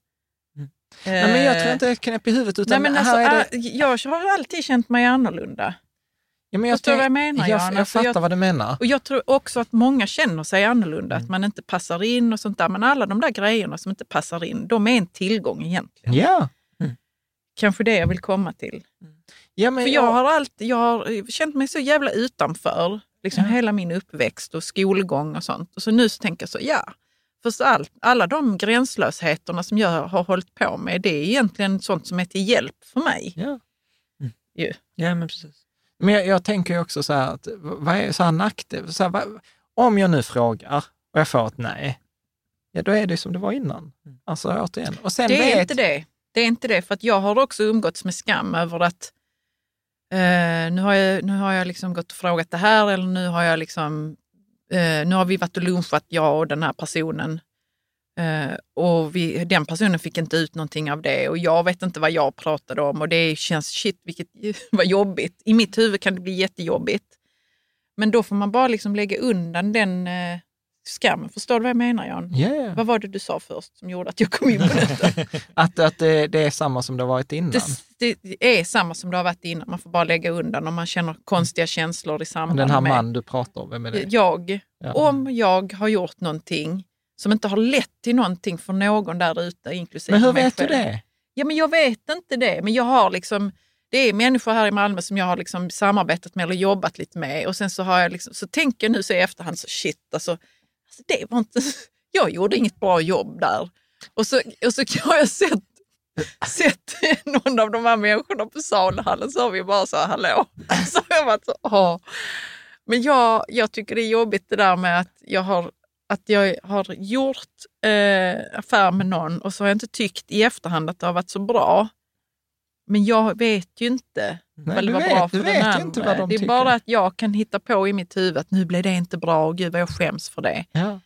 Mm. Nej, men jag tror inte det är knäpp i huvudet, utan Nej, men alltså, det... Jag har alltid känt mig annorlunda. Ja, men jag, Förstår du vad jag menar, Jag, jag fattar jag- vad du menar. Och jag tror också att många känner sig annorlunda, Mm. att man inte passar in och sånt där. Men alla de där grejerna som inte passar in, de är en tillgång egentligen. Ja. Kanske det jag vill komma till. ja men För jag har, alltid, jag har känt mig så jävla utanför liksom Ja. hela min uppväxt och skolgång och sånt. Och så nu så tänker jag så, ja, för all, alla de gränslösheterna som jag har hållit på med, det är egentligen sånt som är till hjälp för mig. Ja. Ju. Ja, men precis. Men jag, jag tänker också så här, att, vad är så här nackdel? Så här, vad, om jag nu frågar och jag får ett nej, ja då är det som det var innan. Alltså återigen. Och sen Det är vet, inte det. Det är inte det, för att jag har också umgåtts med skam över att eh, nu har jag, nu har jag liksom gått och frågat det här eller nu har jag liksom, eh, nu har vi varit och lunchat, jag och den här personen. Eh, och vi, den personen fick inte ut någonting av det och jag vet inte vad jag pratade om och det känns shit vilket [laughs] var jobbigt. I mitt huvud kan det bli jättejobbigt. Men då får man bara liksom lägga undan den eh, skammen. Förstår du vad jag menar Jan? Ja, ja. Vad var det du sa först som gjorde att jag kom in på [laughs] detta? Att, att det, det är samma som det har varit innan. Det, det är samma som det har varit innan. Man får bara lägga undan om man känner konstiga känslor i samband Den här med man du pratar om, vem är det? jag. Ja. Om jag har gjort någonting som inte har lett till någonting för någon där ute, inklusive Men hur mig vet du själv. det? Ja, men jag vet inte det. Men jag har liksom, det är människor här i Malmö som jag har liksom samarbetat med eller jobbat lite med. Och sen så har jag liksom, så tänker jag nu så i efterhand, så shit alltså, alltså det var inte, [laughs] jag gjorde inget bra jobb där. Och så, och så har jag sett, sett [laughs] någon av de här människorna på saluhallen så har vi bara så här, hallå. [laughs] Så har jag varit så, åh. Men jag, jag tycker det är jobbigt det där med att jag har, att jag har gjort eh, affär med någon och så har jag inte tyckt i efterhand att det har varit så bra. Men jag vet ju inte Nej, vad det du var vet- bra du för den andra. de det är tycker. bara att jag kan hitta på i mitt huvud att nu blev det inte bra och gud vad jag skäms för det. Ja.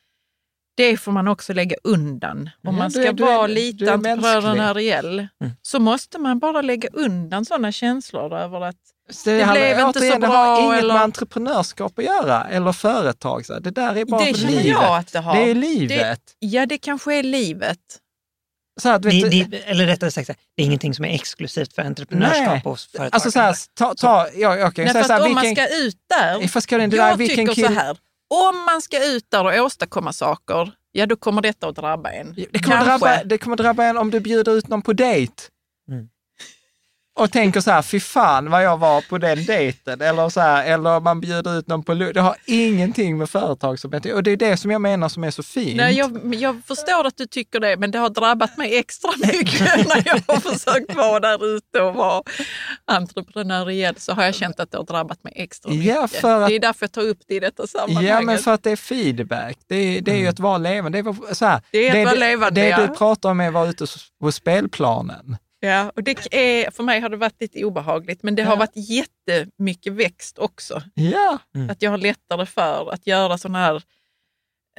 Det får man också lägga undan. Om Ja, man du ska du vara du lite entreprenören. Ariel Mm. så måste man bara lägga undan sådana känslor över att Så Det handlar- blev inte återigen, så Det bra, har inget eller- med entreprenörskap att göra, eller företag. Så. Det där är bara det livet. jag att det har. Det är livet. Ja, det kanske är livet. Så här, du vet, Det, det, eller rättare sagt, så det är ingenting som är exklusivt för entreprenörskap Nej. och företagande. Alltså så här, ta, ta, ja, okej, Nej, så här, för så här, att om man vilken, ska ut där, Fast Caroline, det där, jag vilken tycker så kill- här, om man ska ut där och åstadkomma saker, ja då kommer detta att drabba en. Det kommer, Kanske. drabba, det kommer drabba en om du bjuder ut någon på dejt. Mm. Och tänker så här, fy fan vad jag var på den dejten. Eller, så här, eller man bjuder ut någon på lunch. Det har ingenting med företagsamhet Och det är det som jag menar som är så fint. Nej, jag, jag förstår att du tycker det, men det har drabbat mig extra mycket [laughs] när jag har försökt vara där ute och vara entreprenöriell. Så har jag känt att det har drabbat mig extra mycket. Ja, för att- Det är därför jag tar upp det i detta sammanhanget. Ja, men för att det är feedback. Det är, det är ju att vara levande. Det är, så här, Mm. Det är att vara levande, Det ja. du pratar om är att vara ute på spelplanen. Ja, och det är, för mig har det varit lite obehagligt, men det har Ja. varit jättemycket växt också. Ja, Att jag har lättare för att göra sådana här,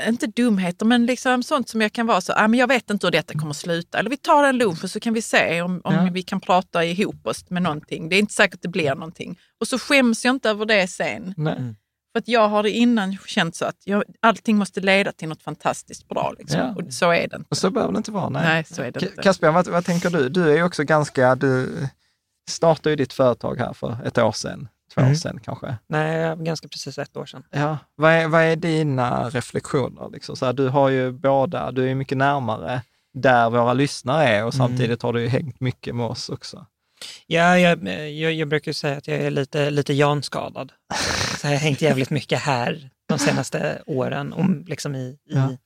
inte dumheter, men liksom sånt som jag kan vara så, ah, men jag vet inte hur detta kommer att sluta. Eller vi tar en lunch och så kan vi se om, om Ja. vi kan prata ihop oss med någonting. Det är inte säkert att det blir någonting. Och så skäms jag inte över det sen. nej. För att jag har innan känt så att jag, allting måste leda till något fantastiskt bra. Liksom. Ja. Och så är det inte. Och så behöver det inte vara. Nej. Nej, så är det inte. Caspian, vad, vad tänker du? Du är ju också ganska, du startade ju ditt företag här för ett år sedan, två år Mm. sedan kanske. Nej, ganska precis ett år sedan. Ja. Vad, är, vad är dina reflektioner? Liksom? Så här, du har ju båda, du är mycket närmare där våra lyssnare är och Mm. samtidigt har du ju hängt mycket med oss också. Ja, jag, jag, jag brukar säga att jag är lite, lite Jan-skadad. Så jag har hängt jävligt mycket här de senaste åren, om, liksom i, i, Ja.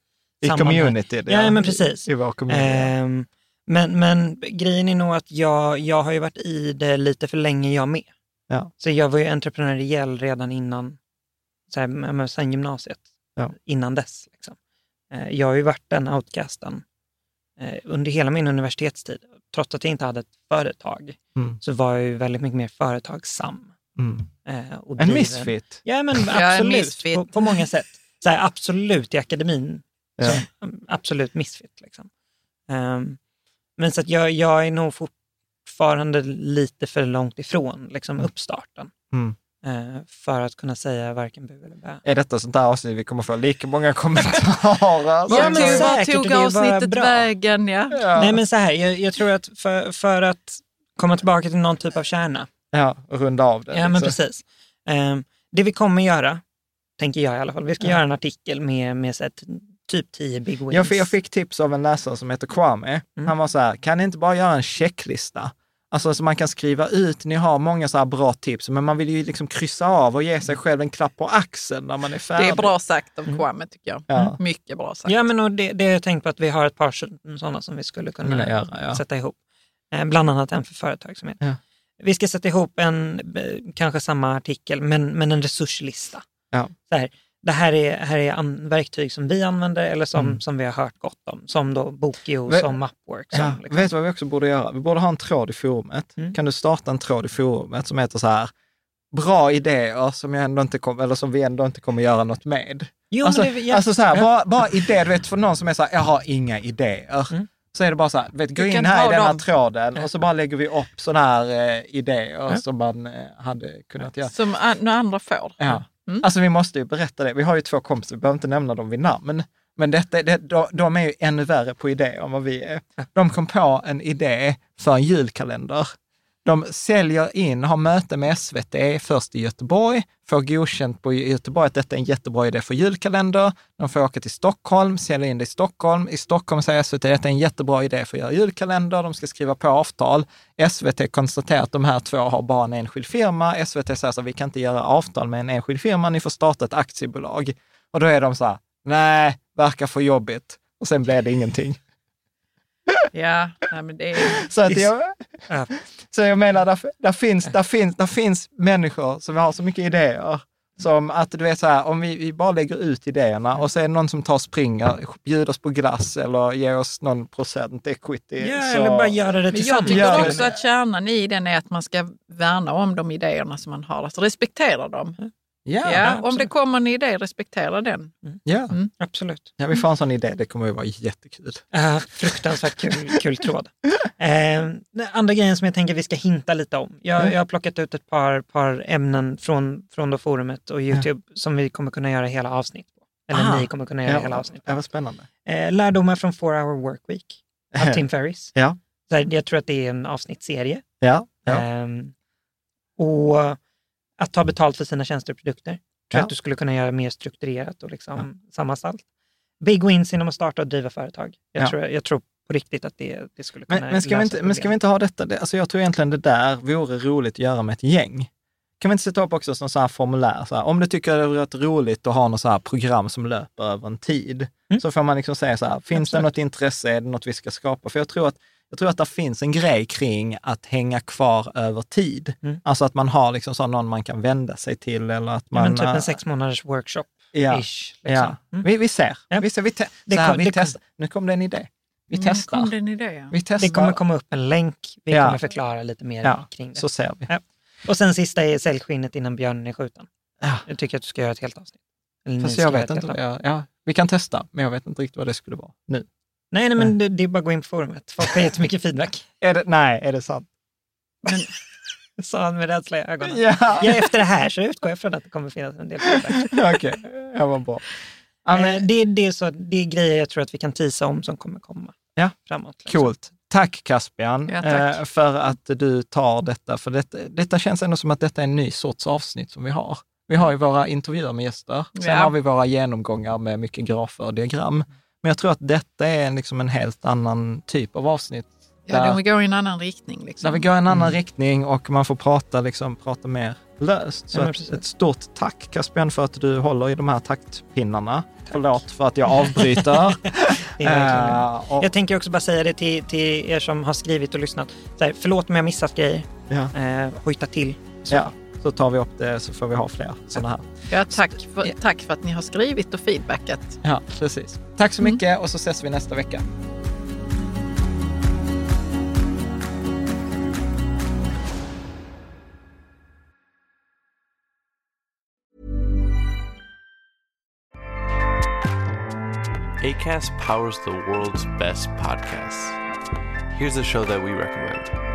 I sammanhang. community. Ja, men precis. I, i. Ehm, men, men grejen är nog att jag, jag har ju varit i det lite för länge jag med. Ja. Så jag var ju entreprenöriell redan innan, så här, sen gymnasiet. Ja. Innan dess. Liksom. Eh, Jag har ju varit den outcasten eh, under hela min universitetstid. Trots att jag inte hade ett företag Mm. så var jag ju väldigt mycket mer företagsam. Mm. eh, och En driven. misfit. Ja, men [laughs] absolut. misfit. På, på många sätt. Så här, absolut i akademin. Ja. Så, mm, absolut misfit. Liksom. Ehm, men så att jag, jag är nog fortfarande lite för långt ifrån liksom, uppstarten. Mm. Eh, för att kunna säga varken bu eller bä. Är detta sånt där avsnitt vi kommer få lika många kommentarer? Ja, men men vad säkert, tog avsnittet bra. vägen? Ja. ja. Nej men så här, jag, jag tror att för, för att komma tillbaka till någon typ av kärna. ja, och runda av det. Ja men liksom. precis. Ehm, det vi kommer göra, tänker jag i alla fall, vi ska Ja. göra en artikel med, med så här, typ 10 big wins. Jag fick, jag fick tips av en läsare som heter Kwame. Mm. Han var så här, kan ni inte bara göra en checklista? Alltså så man kan skriva ut, ni har många så här bra tips, men man vill ju liksom kryssa av och ge sig själv en klapp på axeln när man är färdig. Det är bra sagt av Mm. Kwame tycker jag. Ja. Mycket bra sagt. Ja, men och det, det har jag tänkt på att vi har ett par sådana som vi skulle kunna Kunna göra, ja. sätta ihop. Eh, bland annat en för företagsamhet. Ja. Vi ska sätta ihop en, eh, kanske samma artikel, men, men en resurslista. Ja. Så här, det här är, här är an, verktyg som vi använder eller som, Mm. som vi har hört gott om. Som då Bokio, Ve- som Upwork. Som, Ja, liksom. Vet du vad vi också borde göra? Vi borde ha en tråd i forumet. Mm. Kan du starta en tråd i forumet som heter så här, bra idéer som, jag ändå inte kom, eller som vi ändå inte kommer göra något med. Jo, alltså, det, ja. alltså så här, bara, bara idéer, du vet för någon som är så här, jag har inga idéer. Mm. Så är det bara så här, vet, gå Du in här i denna dem. tråden och så bara lägger vi upp sådana här eh, idéer Ja. som man eh, hade kunnat göra. Som några andra får. Ja. Mm. Alltså vi måste ju berätta det. Vi har ju två kompisar, vi behöver inte nämna dem vid namn. Men detta, det, de, de är ju ännu värre på idéer än vad vi är. De kom på en idé för en julkalender. De säljer in, har möte med SVT först i Göteborg, får godkänt på Göteborg att detta är en jättebra idé för julkalender. De får åka till Stockholm, säljer in det i Stockholm. I Stockholm säger SVT att detta är en jättebra idé för att göra julkalender. De ska skriva på avtal. SVT konstaterar att de här två har bara en enskild firma. SVT säger så här, vi kan inte göra avtal med en enskild firma, ni får starta ett aktiebolag. Och då är de så här, nej, verkar för jobbigt. Och sen blev det ingenting. Ja, nej, men det är... Så, att jag, Ja. så jag menar, där, där, finns, där, finns, där finns människor som har så mycket idéer. Som att du vet så här, om vi, vi bara lägger ut idéerna och så är det någon som tar och springer, bjuder oss på glass eller ger oss någon procent equity. Ja, så, eller bara göra det Men jag tillsammans. tycker också att kärnan i den är att man ska värna om de idéerna som man har. Alltså respektera dem. Ja, Ja, ja, om det kommer en idé, respektera den. ja. Absolut. ja, vi får en sån idé, det kommer ju vara jättekul. Uh, fruktansvärt kul, kul tråd. Eh, andra grejen som jag tänker vi ska hinta lite om. Jag, Mm. jag har plockat ut ett par, par ämnen från, från då forumet och YouTube som vi kommer kunna göra hela avsnitt på. Eller Ah. ni kommer kunna göra hela avsnitt på. Ja, vad spännande. Eh, lärdomar från 4 hour work week. av Tim Ferris. Ja. Jag tror att det är en avsnittsserie. Ja, ja. Ehm, och att ta betalt för sina tjänster och produkter. Tror Ja. att du skulle kunna göra mer strukturerat och liksom sammanställt. Big wins inom att starta och driva företag. Jag, Ja. tror, jag tror på riktigt att det, det skulle kunna Men, men, ska vi inte, men ska vi inte ha detta? Det, alltså jag tror egentligen det där vore roligt att göra med ett gäng. Kan vi inte sätta upp också som så här formulär, så här, om du tycker det rätt roligt att ha något så här program som löper över en tid, Mm. så får man liksom säga så här, finns det Absolut. något intresse, är det något vi ska skapa? För jag tror att jag tror att det finns en grej kring att hänga kvar över tid. Mm. Alltså att man har liksom så någon man kan vända sig till eller att Ja, man... men typ en sex månaders workshop. ja, Ish, liksom. ja. Mm. Vi, vi ser. Ja. Vi, ser vi, te- Det så här, kom- vi det kom- testar. Nu kom det en idé. Vi Mm, testar. Kom det idé? Ja. Vi testar. Det kommer komma upp en länk. Vi Ja. kommer förklara lite mer Ja, kring det. så ser vi. Ja. Och sen sista är sälj skinnet innan björnen är skjuten. Ja. Jag tycker att du ska göra ett helt avsnitt. Eller Fast jag vet inte. jag- Ja, vi kan testa, men jag vet inte riktigt vad det skulle vara nu. Nej, nej, men det, det är bara att gå in på forumet. Folk har jättemycket feedback. Är det, nej, är det sant? [laughs] Sa han med rädsla i ögonen. Ja, Ja, efter det här så utgår jag från att det kommer finnas en del feedback. [laughs] okej. Ja, vad bra. Ja, Eh, men, det, är- det, är så, det är grejer jag tror att vi kan tisa om som kommer komma Ja. framåt. liksom. coolt. Tack Caspian Ja, tack. eh, för att du tar detta. För detta, detta känns ändå som att detta är en ny sorts avsnitt som vi har. Vi har ju våra intervjuer med gäster, sen Ja. har vi våra genomgångar med mycket grafer och diagram. Men jag tror att detta är en, liksom en helt annan typ av avsnitt. Ja, där- de går i en annan riktning. Liksom. Där vi går i en annan riktning och man får prata, liksom, prata mer löst. Så Ja, ett, ett stort tack Caspian för att du håller i de här taktpinnarna. Förlåt för att jag avbryter. [laughs] Det det. Eh, och, Jag tänker också bara säga det till, till er som har skrivit och lyssnat. Så här, förlåt om jag missat grejer. ja, Eh, hojta till. Så. ja, så tar vi upp det så får vi ha fler sådana här. Ja, tack, för, tack för att ni har skrivit och feedbackat. Ja, precis. Tack så mycket och så ses vi nästa vecka. ACAST powers the world's best podcasts. Here's a show that we recommend.